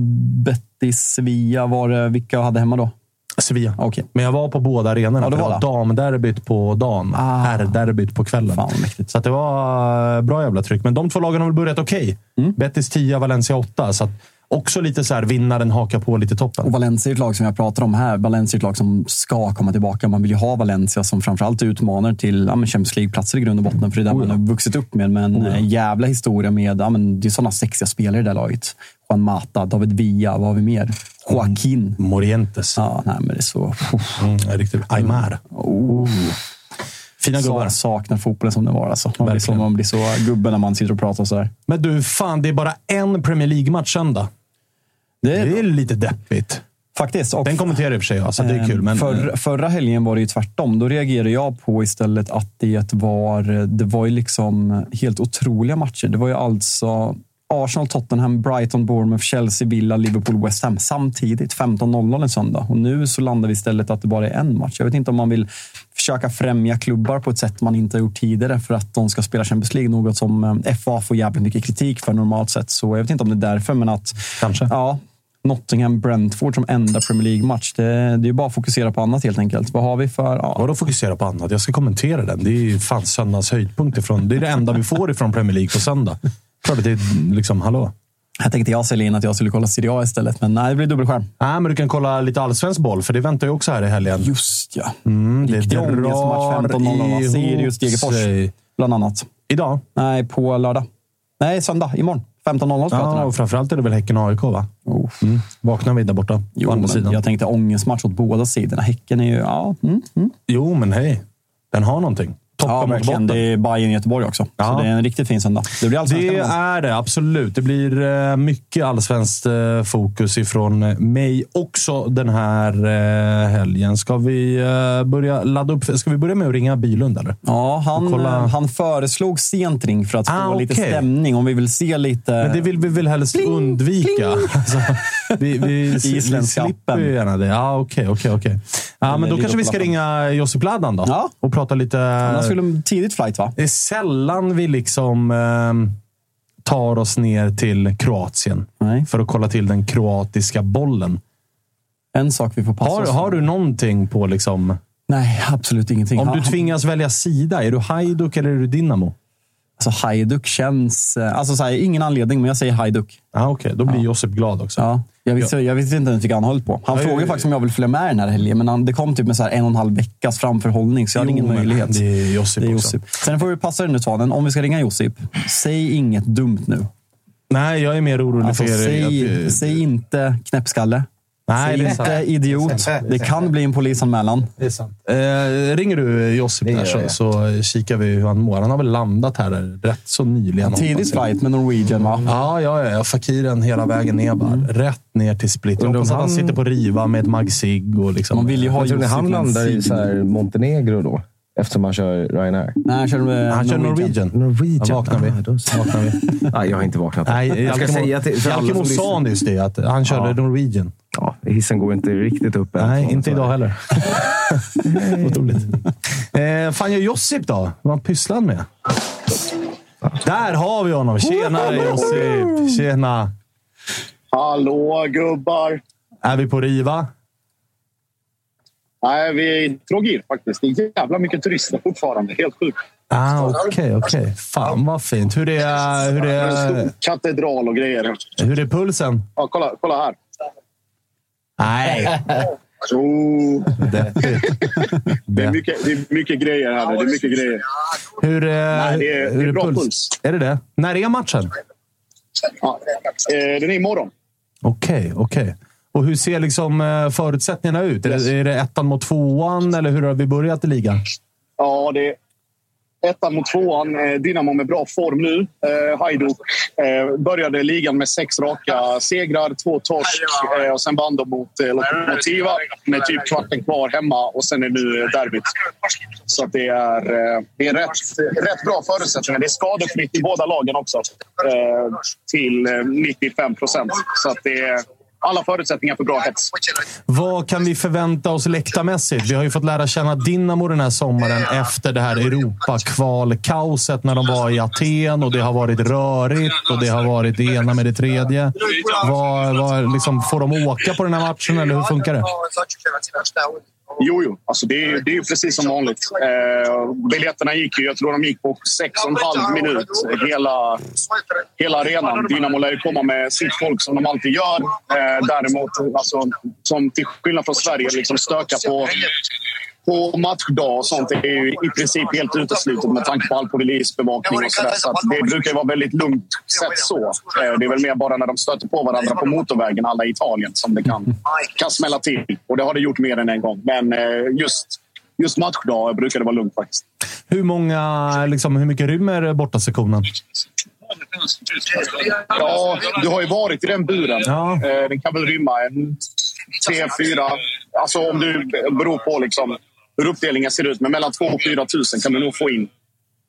Betis Sevilla? Var det, vilka hade hemma då? Sevilla. Okej. Men jag var på båda arenorna. Ja, det var det. damderbyt på dagen. Ah. Herrderbyt på kvällen. Fan. Så det var eh, bra jävla tryck. Men de två lagen har väl börjat okej. Mm. Betis 10, Valencia 8. Så också lite så här, vinnaren hakar på lite toppen. Och Valencia är ett lag som jag pratar om här. Valencia är ett lag som ska komma tillbaka. Man vill ju ha Valencia som framförallt utmanar till ja, Champions League-platser i grund och botten. För det är där Oh ja. man har vuxit upp med. Men Oh ja. en jävla historia med... Ja, men det är sådana sexiga spelare i det här laget. Juan Mata, David Villa, vad har vi mer? Joaquin. Morientes. Ja, nej, men det är så... Mm, ja, riktigt. Aymar. Oh. Fina gubbar. Så saknar fotbollen som det var. Alltså. Man, blir så, man blir så gubbe när man sitter och pratar sådär. Men du, fan, det är bara en Premier League-match söndag. Det är, Det är lite deppigt. faktiskt. Och Den kommenterar i och för sig jag, så det är kul. Men, Förra, förra helgen var det ju tvärtom. Då reagerade jag på istället att det var, det var ju liksom helt otroliga matcher. Det var ju alltså Arsenal, Tottenham, Brighton, Bournemouth, Chelsea, Villa, Liverpool, West Ham samtidigt. 15.00 en söndag. Och nu så landar vi istället att det bara är en match. Jag vet inte om man vill försöka främja klubbar på ett sätt man inte har gjort tidigare för att de ska spela Champions League. Något som eh, FA får jävligt mycket kritik för normalt sett. Så jag vet inte om det är därför, men att Kanske. Ja, Nottingham-Brentford som enda Premier League-match. Det, det är bara att fokusera på annat helt enkelt. Vad har vi för... Ja, Vadå fokusera på annat? Jag ska kommentera den. Det är ju fan söndags höjdpunkt ifrån. Det är det enda vi får ifrån Premier League på söndag. Klart det är liksom, hallå. här tänkte jag sälja in att jag skulle kolla Serie A istället, men nej, det blir dubbelskärm. Nej, men du kan kolla lite allsvensk boll, för det väntar ju också här i helgen. Just ja. Mm, det Riktig ångestmatch drar 15.00. ihop Sirius, Degerfors, bland annat. Idag? Nej, på lördag. Nej, söndag. Imorgon. 15.00 ska Ja, och framförallt är det väl Häcken-AIK, va? oh. Mm. Vaknar vi där borta, på Jo, andra men sidan. jag tänkte ångestmatch åt båda sidorna. Häcken är ju... Ja, mm, mm. Jo, men hej. Den har någonting. Toppen ja mot botten. Det är Bayern Göteborg också. Ja. Så det är en riktigt fin söndag. Det blir allsvenskan. Det är det, absolut. Det blir eh, mycket allsvenskt eh, fokus ifrån mig också den här eh, helgen. Ska vi börja ladda upp? Ska vi börja med att ringa Bilund, eller? Ja, han, han föreslog sent ring för att få Ah, lite stämning. Om vi vill se lite... Men det vill vi väl helst undvika. Alltså, vi, vi, vi slipper ju gärna det. Ja, okej, okej, okej. Ja, men då kanske vi ska ringa Josip Ladan då. Ja. Och prata lite... Skulle tidigt flight, va? Det är sällan vi liksom eh, tar oss ner till Kroatien Nej. för att kolla till den kroatiska bollen. En sak vi får passa Har, oss har för. du någonting på liksom... Nej, absolut ingenting. Om du tvingas välja sida, är du Hajduk eller är du Dinamo? Alltså, Hajduk känns... eh, Alltså, så här, ingen anledning, men jag säger Hajduk. Ja, Okej, då blir Josip glad också. Ja. Jag, visste, jag visste inte ens vilka han höll på. Han Ja, frågade ja, faktiskt om jag vill följa med den här helgen, men han, det kom typ med så en och en halv veckas framförhållning, så jag hade Jo, ingen men möjlighet. Det är Josip Det är också. Josip. Sen får vi passa dig nu, Svanen. Om vi ska ringa Josip, säg inget dumt nu. Nej, jag är mer orolig Alltså, för er. säg, att- säg inte knäppskalle. Nej, det är inte sant. idiot. Det kan bli en polisanmälan. Det är sant. Eh, ringer du Josip där så, så kikar vi hur han mår. Han har väl landat här rätt så nyligen. Jag. flight med Norwegian, va? Ja, ja, ja. Fakiren hela vägen ner bara. Rätt ner till split. Jag hoppas att han han- sitter på Riva med ett Mag Sig och liksom. Man vill ju ha Josip han med landar i så här Montenegro då? Eftersom han kör Ryanair. Nej, han kör, eh, Han kör Norwegian. Norwegian. Då vaknar vi. Ah. Vaknar vi. Nej, jag har inte vaknat. Nej, jag ska Jalkemo- säga till sa nyss det, att han körde Ja. Norwegian. Hissen går inte riktigt upp än. Nej, Så- inte så- idag heller. Otroligt. Eh, fan gör Josip då? Vad han pysslar han med? Där har vi honom! Tjenare Josip! Tjena! Hallå gubbar! Är vi på Riva? Nej, vi är i Trogir faktiskt. Det är jävla mycket turister fortfarande. Helt sjukt. Ah, Okej, okej. Fan vad fint. Hur är, hur Det är en stor katedral och grejer. hur är pulsen? Ja, kolla, kolla här. Nej. Oh, Det, det, är mycket, det är mycket grejer här. Det är mycket grejer. hur är, Nej, det är- hur det är bra puls? puls. Är det det? När är matchen? Ja. Eh, Den är imorgon. Okej, okej. Och hur ser liksom eh, förutsättningarna ut? Är det, är det ettan mot tvåan, eller hur har vi börjat i ligan? Ja, det ettan mot tvåan. Eh, Dynamo med bra form nu. Eh, Hajduk eh, började ligan med sex raka segrar, två torsk och sen vann de mot Lokomotiva med typ kvarten kvar hemma och sen är nu derbyt. Så det är, det är rätt, rätt bra förutsättningar. Det är skadefritt i båda lagen också till eh, 95 procent. Så att det är alla förutsättningar för bra hets. Vad kan vi förvänta oss läktarmässigt? Vi har ju fått lära känna Dinamo den här sommaren efter det här Europakval-kaoset när de var i Aten och det har varit rörigt och det har varit det ena med det tredje. Vad, vad, liksom, får de åka på den här matchen eller hur funkar det? Jo, jo. Alltså det, är, det är precis som vanligt. Eh, biljetterna gick ju, jag tror de gick på sex och en halv minut. Hela, hela arenan. Dynamo lär ju komma med sitt folk som de alltid gör. Eh, däremot, alltså, som till skillnad från Sverige, liksom stöka på på matchdag och sånt är ju i princip helt uteslutet med tanke på all polisbevakning och sådär. Så att det brukar ju vara väldigt lugnt sett så. Eh, Det är väl mer bara när de stöter på varandra på motorvägen, alla i Italien, som det kan, kan smälla till. Och det har det gjort mer än en gång. Men eh, just, just matchdag brukar det vara lugnt faktiskt. Hur, många, liksom, hur mycket rymmer bortasektionen? Ja, du har ju varit i den buren. Ja. Eh, Den kan väl rymma en tre, fyra... Alltså om du beror på liksom hur uppdelningen ser ut. Men mellan 2 och 4 tusen kan du nog få in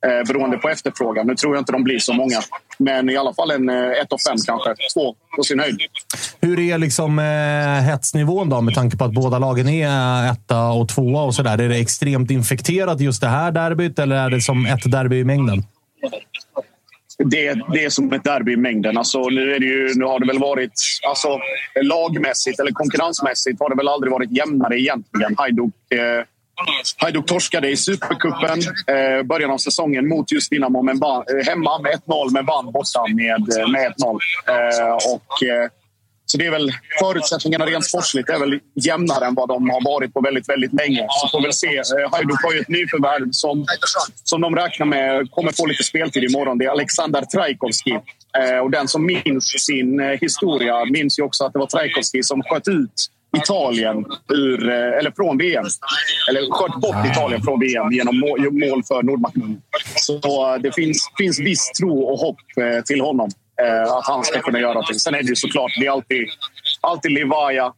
eh, beroende på efterfrågan. Nu tror jag inte de blir så många. Men i alla fall en 1 och 5 kanske. Två på sin höjd. Hur är liksom eh, hetsnivån då med tanke på att båda lagen är etta och tvåa och sådär? Är det extremt infekterat just det här derbyt eller är det som ett derby i mängden? det, det är som ett derby i mängden. Alltså, nu, är det ju, nu har det väl varit... Alltså, lagmässigt eller konkurrensmässigt har det väl aldrig varit jämnare egentligen. Hajduk, eh, Hajduk torskade i Supercupen eh, början av säsongen mot just Dinamo men vann, eh, hemma med 1-0 men vann borta med, eh, med 1-0. Eh, och, eh, så det är väl förutsättningarna rent sportsligt är väl jämnare än vad de har varit på väldigt, väldigt länge. Så får vi väl se. Eh, Hajduk har ju ett nyförvärv som, som de räknar med kommer få lite speltid imorgon. Det är Alexander Trajkovski. Eh, och den som minns sin eh, historia minns ju också att det var Trajkovski som sköt ut Italien ur, eh, eller från VM. Eller sköt bort Italien från VM genom mål, för Nordmakedonien. Så eh, det finns, finns viss tro och hopp eh, till honom. Att han ska kunna göra någonting. Sen är det ju såklart, det är alltid, alltid Livaja,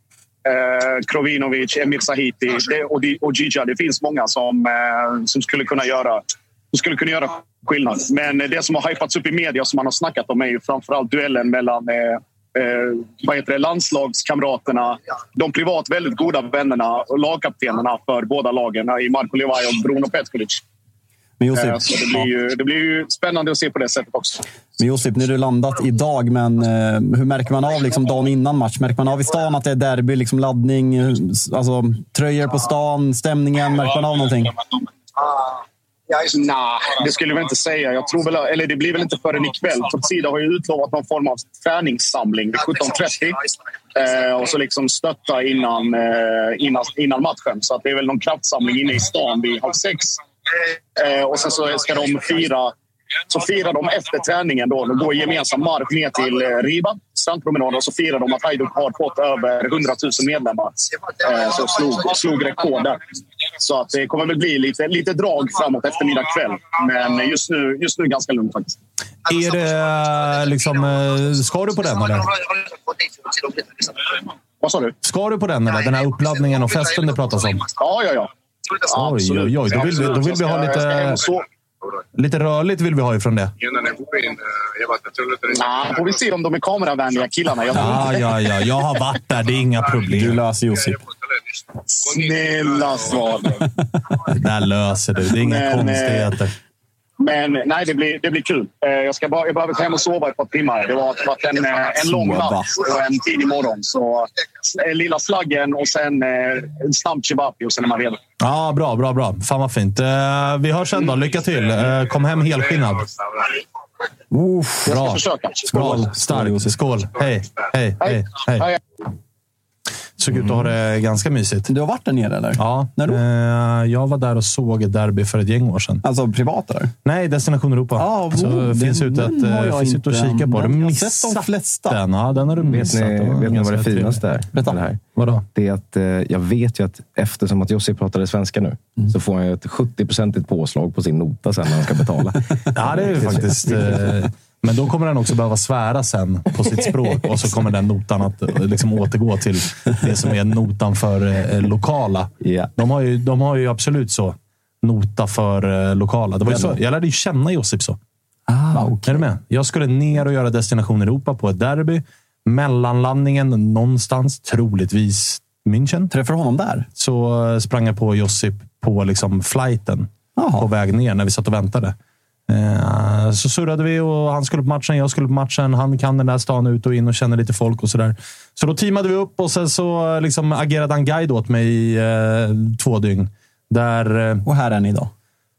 eh, Krovinovic, Emir Sahiti det, och, Gija. Det finns många som, eh, som skulle kunna göra som skulle kunna göra skillnad. Men det som har hypats upp i media som man har snackat om är ju framförallt duellen mellan eh, vad heter det, landslagskamraterna, de privat väldigt goda vännerna och lagkaptenerna för båda lagen i Marko Livaja och Bruno Petkovic. Men Josip, Eh, så det blir, ju, det blir ju spännande att se på det sättet också. Men Josip, nu är du landat idag, men eh, hur märker man av liksom dagen innan match? Märker man av i stan att det är derby, liksom laddning, eh, alltså, tröjor på stan, stämningen? Märker man av någonting? Nej, det skulle jag inte säga. Jag tror väl, eller det blir väl inte förrän ikväll. Torcida har ju utlovat någon form av träningssamling vid 17.30. Eh, och så liksom stötta innan, eh, innan, innan matchen. Så att det är väl någon kraftsamling inne i stan vid halv sex. Eh, och sen så ska de fira så firar de efter träningen. Då, de går gemensam marsch ner till eh, Riva, strandpromenaden, och så firar de att Hajduk har fått över 100 000 medlemmar. Eh, så slog, slog rekord där. Så att det kommer väl bli lite, lite drag framåt eftermiddag kväll. Men just nu, just nu ganska lugnt faktiskt. Är det liksom... eh, Ska du på den eller? Vad sa du? Ska du på den eller? Den här uppladdningen och festen det pratas om? Ja, ja, ja. Oj, oj, oj. Då vill vi, då vill vi ha lite. Lite rörligt vill vi ha ifrån det. Nej, får vi se om de är kameravänliga killarna. Jag tror Ja, ja, ja. Jag har varit där. Det är inga Du problem. löser Josip. Snälla Svanen. Det där löser du. Det är inga Men, eh, konstigheter. Men nej, det blir, det blir kul. Eh, Jag, ska bara, jag behöver gå hem och sova ett par timmar. Det har varit en, eh, en lång natt och en tidig morgon. Så eh, lilla slaggen och sen en snabb chibapi och sen är man redo. Ja, bra, bra, bra. Fan vad fint. Vi hörs sen då. Lycka till. Kom hem helskinnad. Uff, Jag ska Bra. försöka. Bra. Skål, Starkt. Skål. Hej, hej, hej. hej. Såg ut att ha det ganska mysigt. Du har varit där nere eller? Ja, När då? eh, jag var där och såg ett derby för ett gäng år sedan. Alltså privat eller? Nej, Destination Europa. Ja, så oh, det finns den- ute att, den har eh, jag finns ute och inte. kika på. Du jag har sett de missat flesta. Den. Ja, den har du Vet missat. ni, Det var vet ni vad ganska det finaste är? Berätta. med Det, här? Vadå? det är att eh, jag vet ju att eftersom att Jussi pratade svenska nu Mm. så får han ju ett 70-procentigt påslag på sin nota sen när han ska betala. Ja, det är ju faktiskt... Eh, men då kommer den också behöva svära sen på sitt språk och så kommer den notan att liksom återgå till det som är notan för eh, lokala. Ja. De, har ju, de har ju absolut så. Nota för eh, lokala. Det var så. Jag lärde ju känna Josip så. Ah, Är du med? Jag skulle ner och göra Destination Europa på ett derby. Mellanlandningen någonstans, troligtvis München. Träffade honom där? Så eh, sprang jag på Josip på liksom flighten Jaha. på väg ner när vi satt och väntade. Eh, så surrade vi och han skulle på matchen, jag skulle på matchen. Han kan den där stan ut och in och känner lite folk och sådär. Så då teamade vi upp och sen så liksom agerade han guide åt mig i eh, två dygn. Där, eh, Och här är ni idag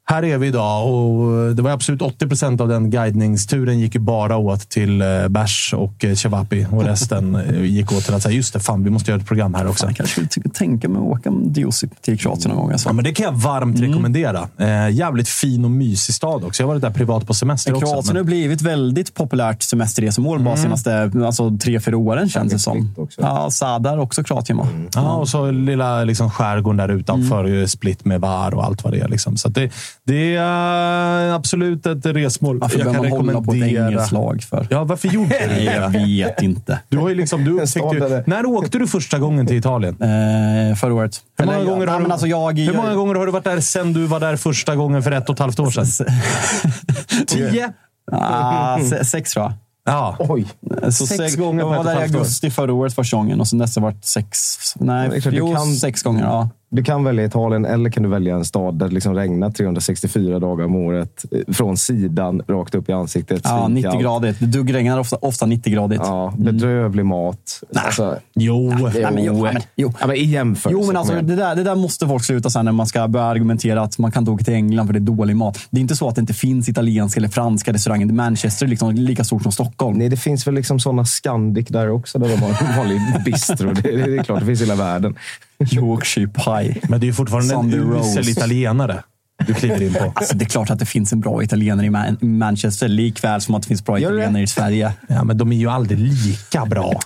här är vi idag och det var absolut 80 procent av den guidningsturen gick ju bara åt till eh, bärs och eh, chevapi och resten eh, gick åt till att säga just det, fan vi måste göra ett program här också. Fan, jag kanske skulle tänka mig att åka med Josip till Kroatien någon gång. Alltså. Ja, men det kan jag varmt Mm. rekommendera. Eh, jävligt fin och mysig stad också. Jag har varit där privat på semester också. Kroatien har men- blivit väldigt populärt semesterresemål bara senaste alltså, tre, fyra åren känns det som. Också. Ja, Sadar också Kroatien va? Ja, och så lilla liksom, skärgården där utanför. Mm. eh, Split med var och allt vad det är. Liksom. Så att det, det är absolut ett resmål. Varför jag kan man hålla på ett rekommendera. engelskt lag för? Ja, varför gjorde du Nej, jag det? vet inte. Du har ju liksom, du det- när åkte du första gången till Italien? Eh, förra året. Hur många, Eller, gånger ja, har du, alltså jag, hur många jag, gånger har du varit där sen du var där första gången för ett och ett halvt år sedan? Tio? Ah, se- sex tror jag. Ja. Oj! Så Sex gånger Jag på ett var och där ett i halvt år. augusti förra året första gången och sen dess har det varit sex. Det Nej, jo, kan- sex gånger. Ja. Du kan välja Italien eller kan du välja en stad där det liksom regnar 364 dagar om året. eh, Från sidan, rakt upp i ansiktet. Ja, svinkallt. 90 gradigt. Det duggregnar ofta, ofta 90 gradigt. Ja, bedrövlig mat. Alltså, Jo. Nej, men, jo, men, jo. Ja, men i jämförelse. Jo, men alltså, det, där, det där måste folk sluta sen när man ska börja argumentera att man kan inte åka till England för det är dålig mat. Det är inte så att det inte finns italienska eller franska restauranger. Manchester är liksom lika stort som Stockholm. Nej, det finns väl liksom sådana Scandic där också, där de har en vanlig bistro. Det, det, det är klart, det finns i hela världen. Yorkshire pie. Men det är ju fortfarande Sunday en usel italienare du kliver in på. Alltså, det är klart att det finns en bra italienare i Man- Manchester, likväl som att det finns bra Gör det? italienare i Sverige. Ja, men de är ju aldrig lika bra.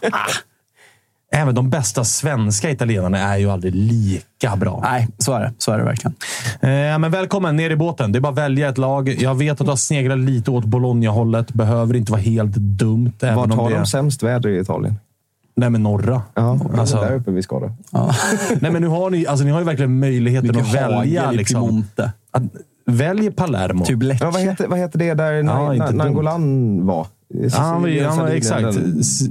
Även de bästa svenska italienarna är ju aldrig lika bra. Nej, så är det. Så är det verkligen. Eh, men välkommen ner i båten. det är bara att välja ett lag. Jag vet att du har sneglat lite åt Bologna-hållet. Behöver inte vara helt dumt. Vart om har det de sämst väder i Italien? Nej, men norra. Ja, Alltså- där uppe vi ska då. Nej, men nu har ni, alltså, ni har ju verkligen möjligheten Mycket att välja. Liksom, att, välj Palermo. Typ Lecce. Ja, vad, heter, vad heter det där Ja, ja. Nangolan var? Ja, han, var, han, var, exakt.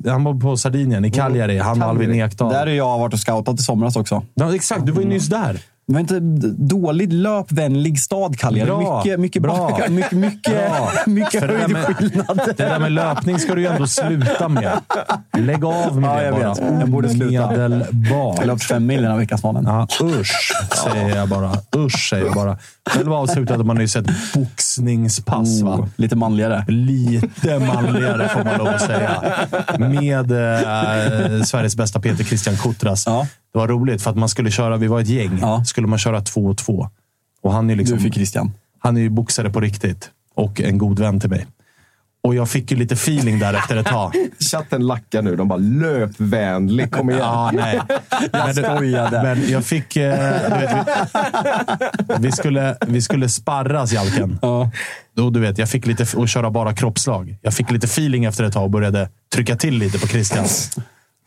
han var på Sardinien, i Cagliari. Han och Cagliari. Ekdal. Där har jag varit och scoutat i somras också. Ja, exakt, du var ju nyss där. Det var inte d- dåligt löpvänlig stad, Cagliari. Bra. Mycket, mycket Bra. backar, mycket, mycket, Bra. mycket För det höjdskillnad. Det där med löpning ska du ju ändå sluta med. Lägg av med Ja, det jag bara. vet. Jag borde sluta. Jag har Omedelbart. löpt fem mil den här Veckasmannen. Ja, usch, säger jag bara. Usch, säger jag bara. Själv avslutade man ju sett boxningspass, va? Oh, lite manligare. Lite manligare får man lov att säga. Med eh, Sveriges bästa Peter Christian Kutras. Ja. Det var roligt för att man skulle köra, vi var ett gäng, Ja. skulle man köra två och två. Och han är liksom, Du fick Christian. han är ju boxare på riktigt och en god vän till mig. Och jag fick ju lite feeling där efter ett tag. Chatten lackar nu. De bara löpvänlig. Kom igen. Ja, nej. Men, skojade. men jag fick... Eh, du vet, vi, vi, skulle, vi skulle sparras, Jalken. Ja. Då, du vet, jag fick lite och köra bara kroppslag. Jag fick lite feeling efter ett tag och började trycka till lite på Christian.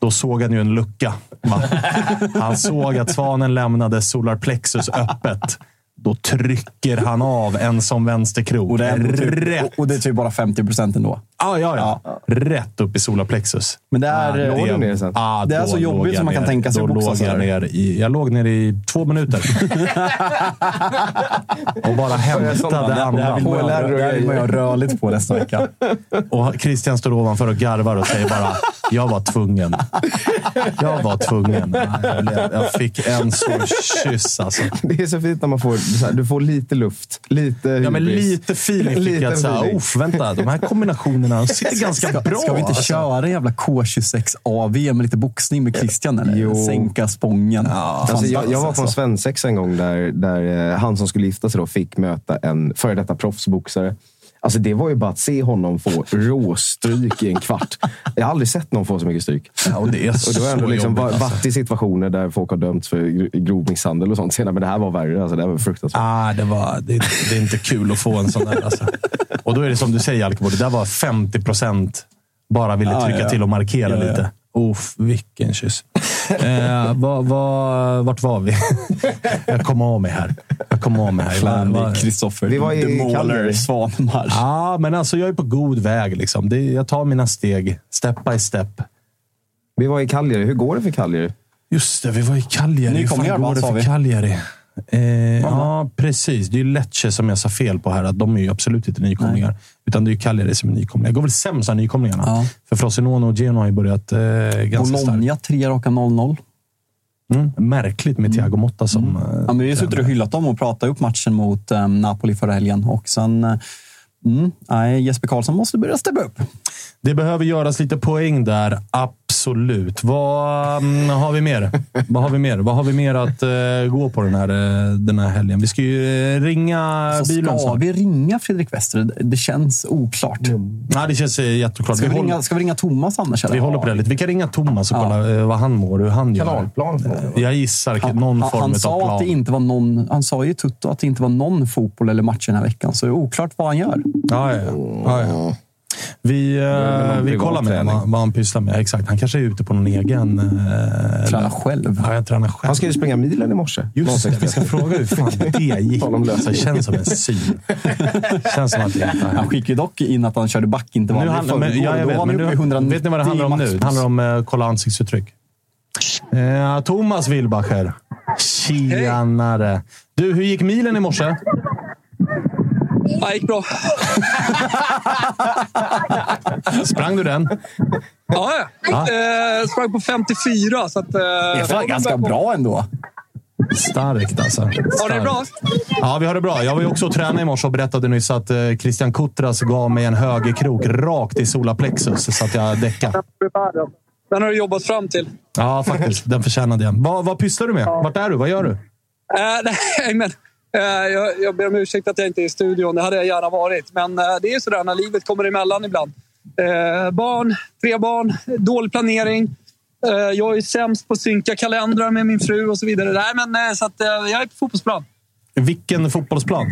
Då såg han ju en lucka. Va? Han såg att Svanen lämnade solar plexus öppet. Då trycker han av en som vänsterkrok. Och det är, typ, och- och det är typ bara 50 procent ändå. Ah, ja, ja. Rätt upp i solar plexus. Men det är, Ah, det- ner sen? Ah, Det är så jobbigt låg jag som man kan ner. tänka sig Då låg jag, ner i, jag låg ner i två minuter. och bara hämtade andan. det här vill man göra rörligt på nästa vecka. Och Christian står ovanför och garvar och säger bara “Jag var tvungen”. Jag var tvungen. Jag, fick en så kyss alltså. Det är så fint när man får, här, du får lite luft. Lite Ja, men hybris. lite feeling fick Lite jag. Så här. "Uff, vänta, de här kombinationerna sitter ganska bra. Ska vi inte alltså. köra en jävla K26 AV med lite boxning med Christian? Eller? Jo. Sänka spången. Alltså, jag, jag var på en alltså. svensexa en gång där, där eh, han som skulle gifta sig då fick möta en före detta proffsboxare. Alltså det var ju bara att se honom få råstryk i en kvart. Jag har aldrig sett någon få så mycket stryk. Ja, och det är Och så då har jag ändå liksom jobbigt, va- alltså. varit i situationer där folk har dömts för gro- grov misshandel och sånt senare. Men det här var värre. Alltså, det var fruktansvärt. Ah, det, var, det, det är inte kul att få en sån där. Alltså. Och då är det som du säger, Alkebo, det där var 50 procent bara ville Ah, trycka ja. till och markera ja. lite. Uff, vilken kyss. Eh, vad, vad, vart var vi? jag kom av mig här. Jag kom av mig här. Vad- Kristoffer, Vi var i Calgary. Svanemar. Ja, men alltså jag är på god väg. Liksom. Det, jag tar mina steg, step by step. Vi var i Cagliari. Hur går det för Cagliari? Just det, vi var i Cagliari. Hur fan går va, det sa för vi? Cagliari? Eh, ja, precis. Det är Lecce som jag sa fel på här. Att de är ju absolut inte nykomlingar. Utan det är Cagliari som är nykomlingar. Det går väl sämst av nykomlingarna. Ja. För Frosinone och Genoa har ju börjat eh, ganska starkt. Bologna, tre raka 0-0. Mm. Märkligt med Thiago Motta som... eh, Ja, men vi har suttit och hyllat dem och pratat upp matchen mot eh, Napoli förra helgen. Och sen, eh, mm, nej, Jesper Karlsson måste börja steppa upp. Det behöver göras lite poäng där, absolut. Vad mm, har vi mer? Vad har vi mer? Vad har vi mer att eh, gå på den här, eh, den här helgen? Vi ska ju eh, ringa Så bilen ska snart. vi ringa Fredrik Wester? Det- känns oklart. Nej, det känns jätteklart. Ska Vi, vi, håller, ringa, ska vi ringa Thomas annars? eller? vi håller på det lite. Vi kan ringa Thomas och Ja. kolla vad han mår hur han gör. Kanalplan. Jag gissar Han, någon han, form han av sa plan. att det inte var någon, han sa ju Tutto att det inte var någon fotboll eller match den här veckan. Så det är oklart vad han gör. Ja, ja, ja. ja. Vi, eh, vi kollar med träning. vad, vad han pysslar med. Exakt. Han kanske är ute på någon egen... Eh, Tränar själv. Ja, jag tränar själv. Han ska ju springa milen i morse. Just det, vi ska fråga hur fan det gick. Det känns som en syn. känns som att det Han skickade dock in att han körde backintervall Nu i handlar, men, förrgår. ja, jag vet, men nu, i 190 vet ni vad det handlar om nu? Det handlar om att kolla ansiktsuttryck. Eh, Thomas Wilbacher. Tjenare. Du, hur gick milen i morse? Ja, det gick bra. Sprang du den? Ja, ja. Eh, sprang på 54. Så att, eh, Det var ganska bra ändå. Starkt alltså. Har det Starkt. bra? Ja, vi har det bra. Jag var ju också och tränade i morse och berättade nyss att eh, Christian Kutras gav mig en högerkrok rakt i solarplexus så att jag däckade. Den har du jobbat fram till. Ja, faktiskt. Den förtjänade jag. Vad, vad pysslar du med? Vart är du? Vad gör du? Eh, nej, men, jag, jag ber om ursäkt att jag inte är i studion. Det hade jag gärna varit. Men eh, det är sådär när livet kommer emellan ibland. Eh, barn, tre barn, dålig planering. Eh, jag är sämst på att synka kalendrar med min fru och så vidare. Nej, men, eh, så att, eh, jag är på fotbollsplan. Vilken fotbollsplan?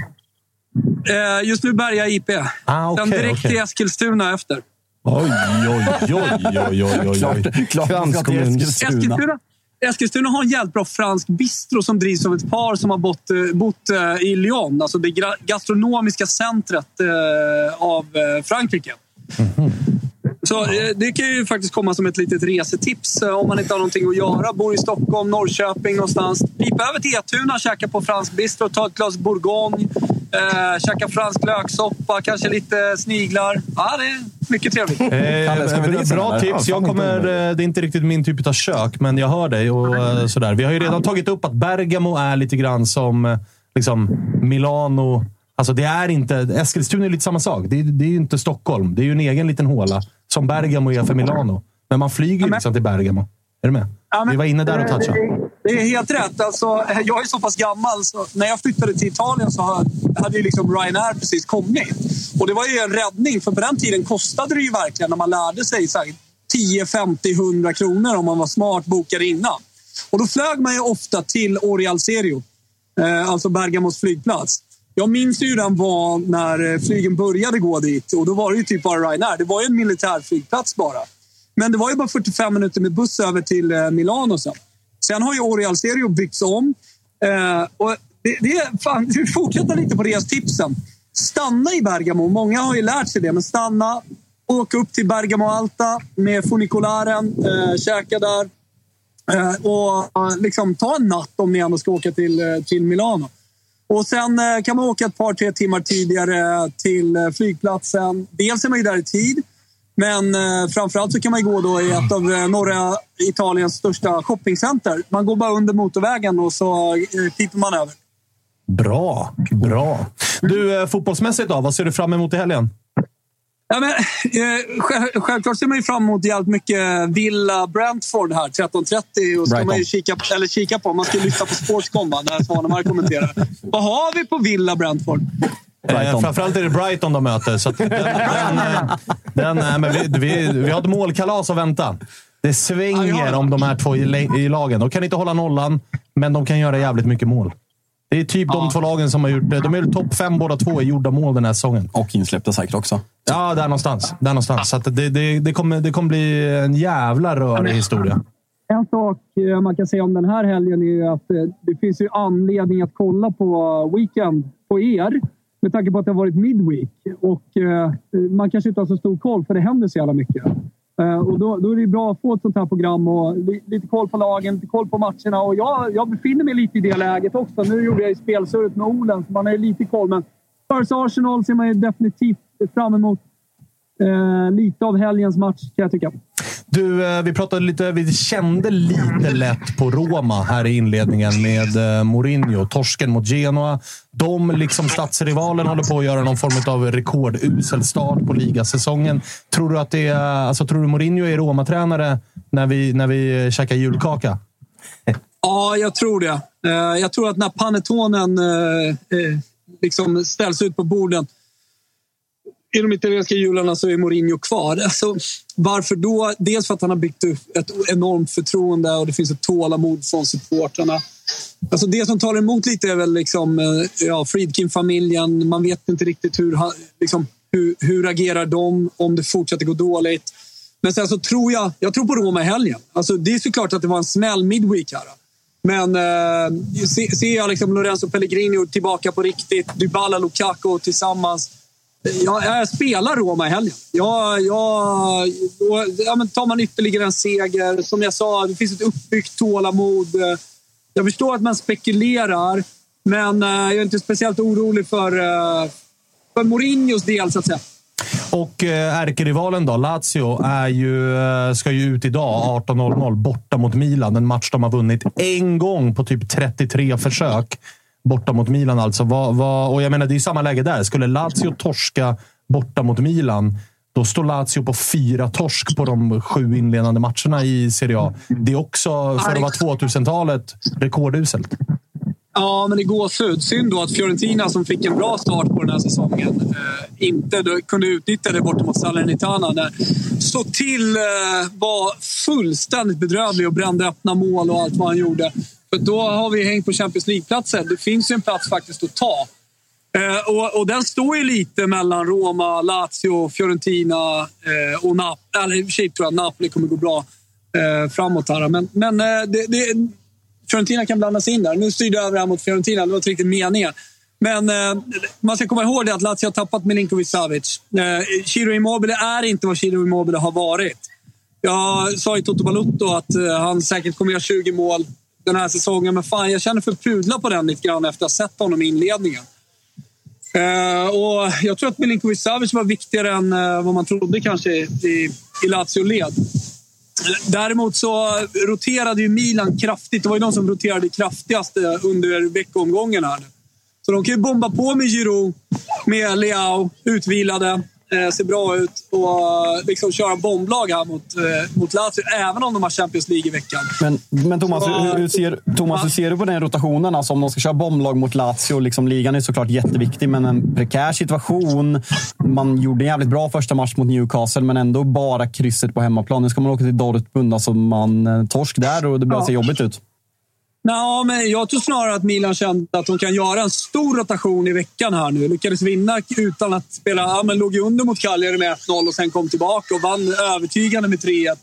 Eh, just nu Berga IP. Ah, okej, Sen direkt okej. till Eskilstuna efter. Oj, oj, oj, oj, oj, oj, oj. Klart, klart. Eskilstuna. Eskilstuna, Eskilstuna har en jävligt bra fransk bistro som drivs av ett par som har bott, eh, bott eh, i Lyon. Alltså det gastronomiska centret eh, av av Mm Frankrike. Mhm. Så eh, det kan ju faktiskt komma som ett litet resetips eh, om man inte har någonting att göra. Bor i Stockholm, Norrköping någonstans. Pipa över till Etuna, käka på fransk bistro, ta ett glas bourgogne. Eh, käka fransk löksoppa, kanske lite sniglar. Ja, det är mycket trevligt. Kalle, ska vi Eh, bra tips. Ja, Jag kommer, eh, det är inte riktigt min typ av kök, men jag hör dig. och sådär. Vi har ju redan tagit upp att Bergamo är lite grann som liksom, Milano. Alltså det är inte, Eskilstuna är lite samma sak. Det är, det är ju inte Stockholm. Det är ju en egen liten håla. Som Bergamo är för Milano. Men man flyger ju liksom till Bergamo. Är du med? Ja, men- Vi var inne där och touchade. Det är helt rätt. Alltså, jag är så pass gammal så när jag flyttade till Italien så hade ju liksom Ryanair precis kommit. Och det var ju en räddning, för på den tiden kostade det ju verkligen när man lärde sig så här, 10, 50, 100 kronor om man var smart bokade innan. Och då flög man ju ofta till Orial Serio, eh, alltså Bergamos flygplats. Jag minns hur den var när eh, flygen började gå dit och då var det ju typ bara Ryanair. Det var ju en militärflygplats bara. Men det var ju bara 45 minuter med buss över till eh, Milano sen. Sen har ju Orial Serio byggts om. Eh, och det, det är fan, vi fortsätter lite på restipsen. Stanna i Bergamo. Många har ju lärt sig det, men stanna. Åk upp till Bergamo Alta med funikularen. Eh, käka där. Eh, och eh, liksom, ta en natt om ni ändå ska åka till, till Milano. Och Sen eh, kan man åka ett par, tre timmar tidigare till eh, flygplatsen. Dels är man ju där i tid, men eh, framförallt så kan man gå då i ett av norra Italiens största shoppingcenter. Man går bara under motorvägen och så eh, piper man över. Bra, bra. Du, fotbollsmässigt då? Vad ser du fram emot i helgen? Ja, men, eh, själv- självklart ser man ju fram emot jävligt mycket Villa Brentford här 13.30. Och ska man ju kika, eller kika på. Man ska lyssna på Sportscom när Svanemar kommenterar. Vad har vi på Villa Brentford? Eh, framförallt är det Brighton de möter. Så att den, den, eh, den, eh, men vi, vi, vi har ett målkalas att vänta. Det svänger om de här två i, i lagen. De kan inte hålla nollan, men de kan göra jävligt mycket mål. Det är typ de två lagen som har gjort det. De är topp fem båda två i gjorda mål den här säsongen. Och insläppta säkert också. Ja, där någonstans. Där någonstans. Så att det, det, det, kommer, det kommer bli en jävla rörig historia. En sak eh, man kan säga om den här helgen är att eh, det finns ju anledning att kolla på Weekend på er. Med tanke på att det har varit midweek. Och eh, man kanske inte har så stor koll för det händer så jävla mycket. Eh, och då, då är det bra att få ett sånt här program och lite koll på lagen, lite koll på matcherna. Och jag, jag befinner mig lite i det läget också. Nu gjorde jag ju spelsurret med Olen, så man har ju lite koll. Men Spurs Arsenal ser man ju definitivt fram emot. Eh, lite av helgens match kan jag tycka. Du, eh, vi pratade lite, vi kände lite lätt på Roma här i inledningen med eh, Mourinho. Torsken mot Genoa. De, liksom stadsrivalen, håller på att göra någon form av rekordusel start på ligasäsongen. Tror du att det är, alltså, tror du Mourinho är Roma-tränare när vi, när vi käkar julkaka? Ja, jag tror det. Jag tror att när panettonen liksom ställs ut på borden i de italienska jularna så är Mourinho kvar. Alltså, varför då? Dels för att han har byggt upp ett enormt förtroende och det finns ett tålamod från supportrarna. Alltså det som talar emot lite är väl liksom, eh, ja, Friedkin-familjen. Man vet inte riktigt hur, liksom, hur, hur agerar de om det fortsätter gå dåligt. Men sen så tror jag, jag tror på Roma i helgen. Alltså det är såklart att det var en smäll midweek här. Men eh, se- ser jag liksom Lorenzo Pellegrini tillbaka på riktigt, Dybala Lukaku tillsammans. Jag, jag spelar Roma i helgen. Jag, jag, och, ja, men tar man ytterligare en seger, som jag sa, det finns ett uppbyggt tålamod. Jag förstår att man spekulerar, men eh, jag är inte speciellt orolig för, eh, för Mourinhos del, så att säga. Och eh, ärkerivalen då, Lazio, är ju, ska ju ut idag 18.00 borta mot Milan. En match de har vunnit en gång på typ 33 försök. Borta mot Milan alltså. Vad, vad, och jag menar, det är ju samma läge där. Skulle Lazio torska borta mot Milan, då står Lazio på fyra torsk på de sju inledande matcherna i Serie A. Det är också, för att vara 2000-talet, rekorduselt. Ja, men det går gåshud. Synd då att Fiorentina, som fick en bra start på den här säsongen, eh, inte då kunde utnyttja det borta mot Salernitana. Där så till eh, var fullständigt bedrövlig och brände öppna mål och allt vad han gjorde. För då har vi hängt på Champions League-platsen. Det finns ju en plats faktiskt att ta. Eh, och, och den står ju lite mellan Roma, Lazio, Fiorentina eh, och Napoli. Eller i och för sig tror jag Napoli kommer gå bra eh, framåt här. Men, men eh, det, det, Fiorentina kan blandas in där. Nu styrde jag över här mot Fiorentina. Det var inte riktigt meningen. Men eh, man ska komma ihåg det att Lazio har tappat Milinkovic Savic. Eh, Ciro Immobile är inte vad Ciro Immobile har varit. Jag sa i Toto Balutto att eh, han säkert kommer göra 20 mål den här säsongen. Men fan, jag känner för pudla på den lite grann efter att ha sett honom i inledningen. Eh, och jag tror att Milinkovic Savic var viktigare än eh, vad man trodde kanske i, i Lazio-led. Däremot så roterade ju Milan kraftigt. Det var ju de som roterade kraftigast eh, under veckoomgången. Här. Så de kan ju bomba på med Giroud, med Leao, utvilade, eh, ser bra ut och eh, liksom köra bomblag här mot, eh, mot Lazio, även om de har Champions League i veckan. Men, men Thomas, Så- hur, hur, ser, Thomas hur ser du på den rotationen? Alltså, om de ska köra bomblag mot Lazio, liksom, ligan är såklart jätteviktig, men en prekär situation. Man gjorde en jävligt bra första match mot Newcastle, men ändå bara krysset på hemmaplan. Nu ska man åka till Dortmund, alltså man torsk där och det börjar Ja. se jobbigt ut. Nå, men jag tror snarare att Milan kände att de kan göra en stor rotation i veckan här nu. Lyckades vinna utan att spela... Ja, men låg ju under mot Cagliari med 1-0 och sen kom tillbaka och vann övertygande med 3-1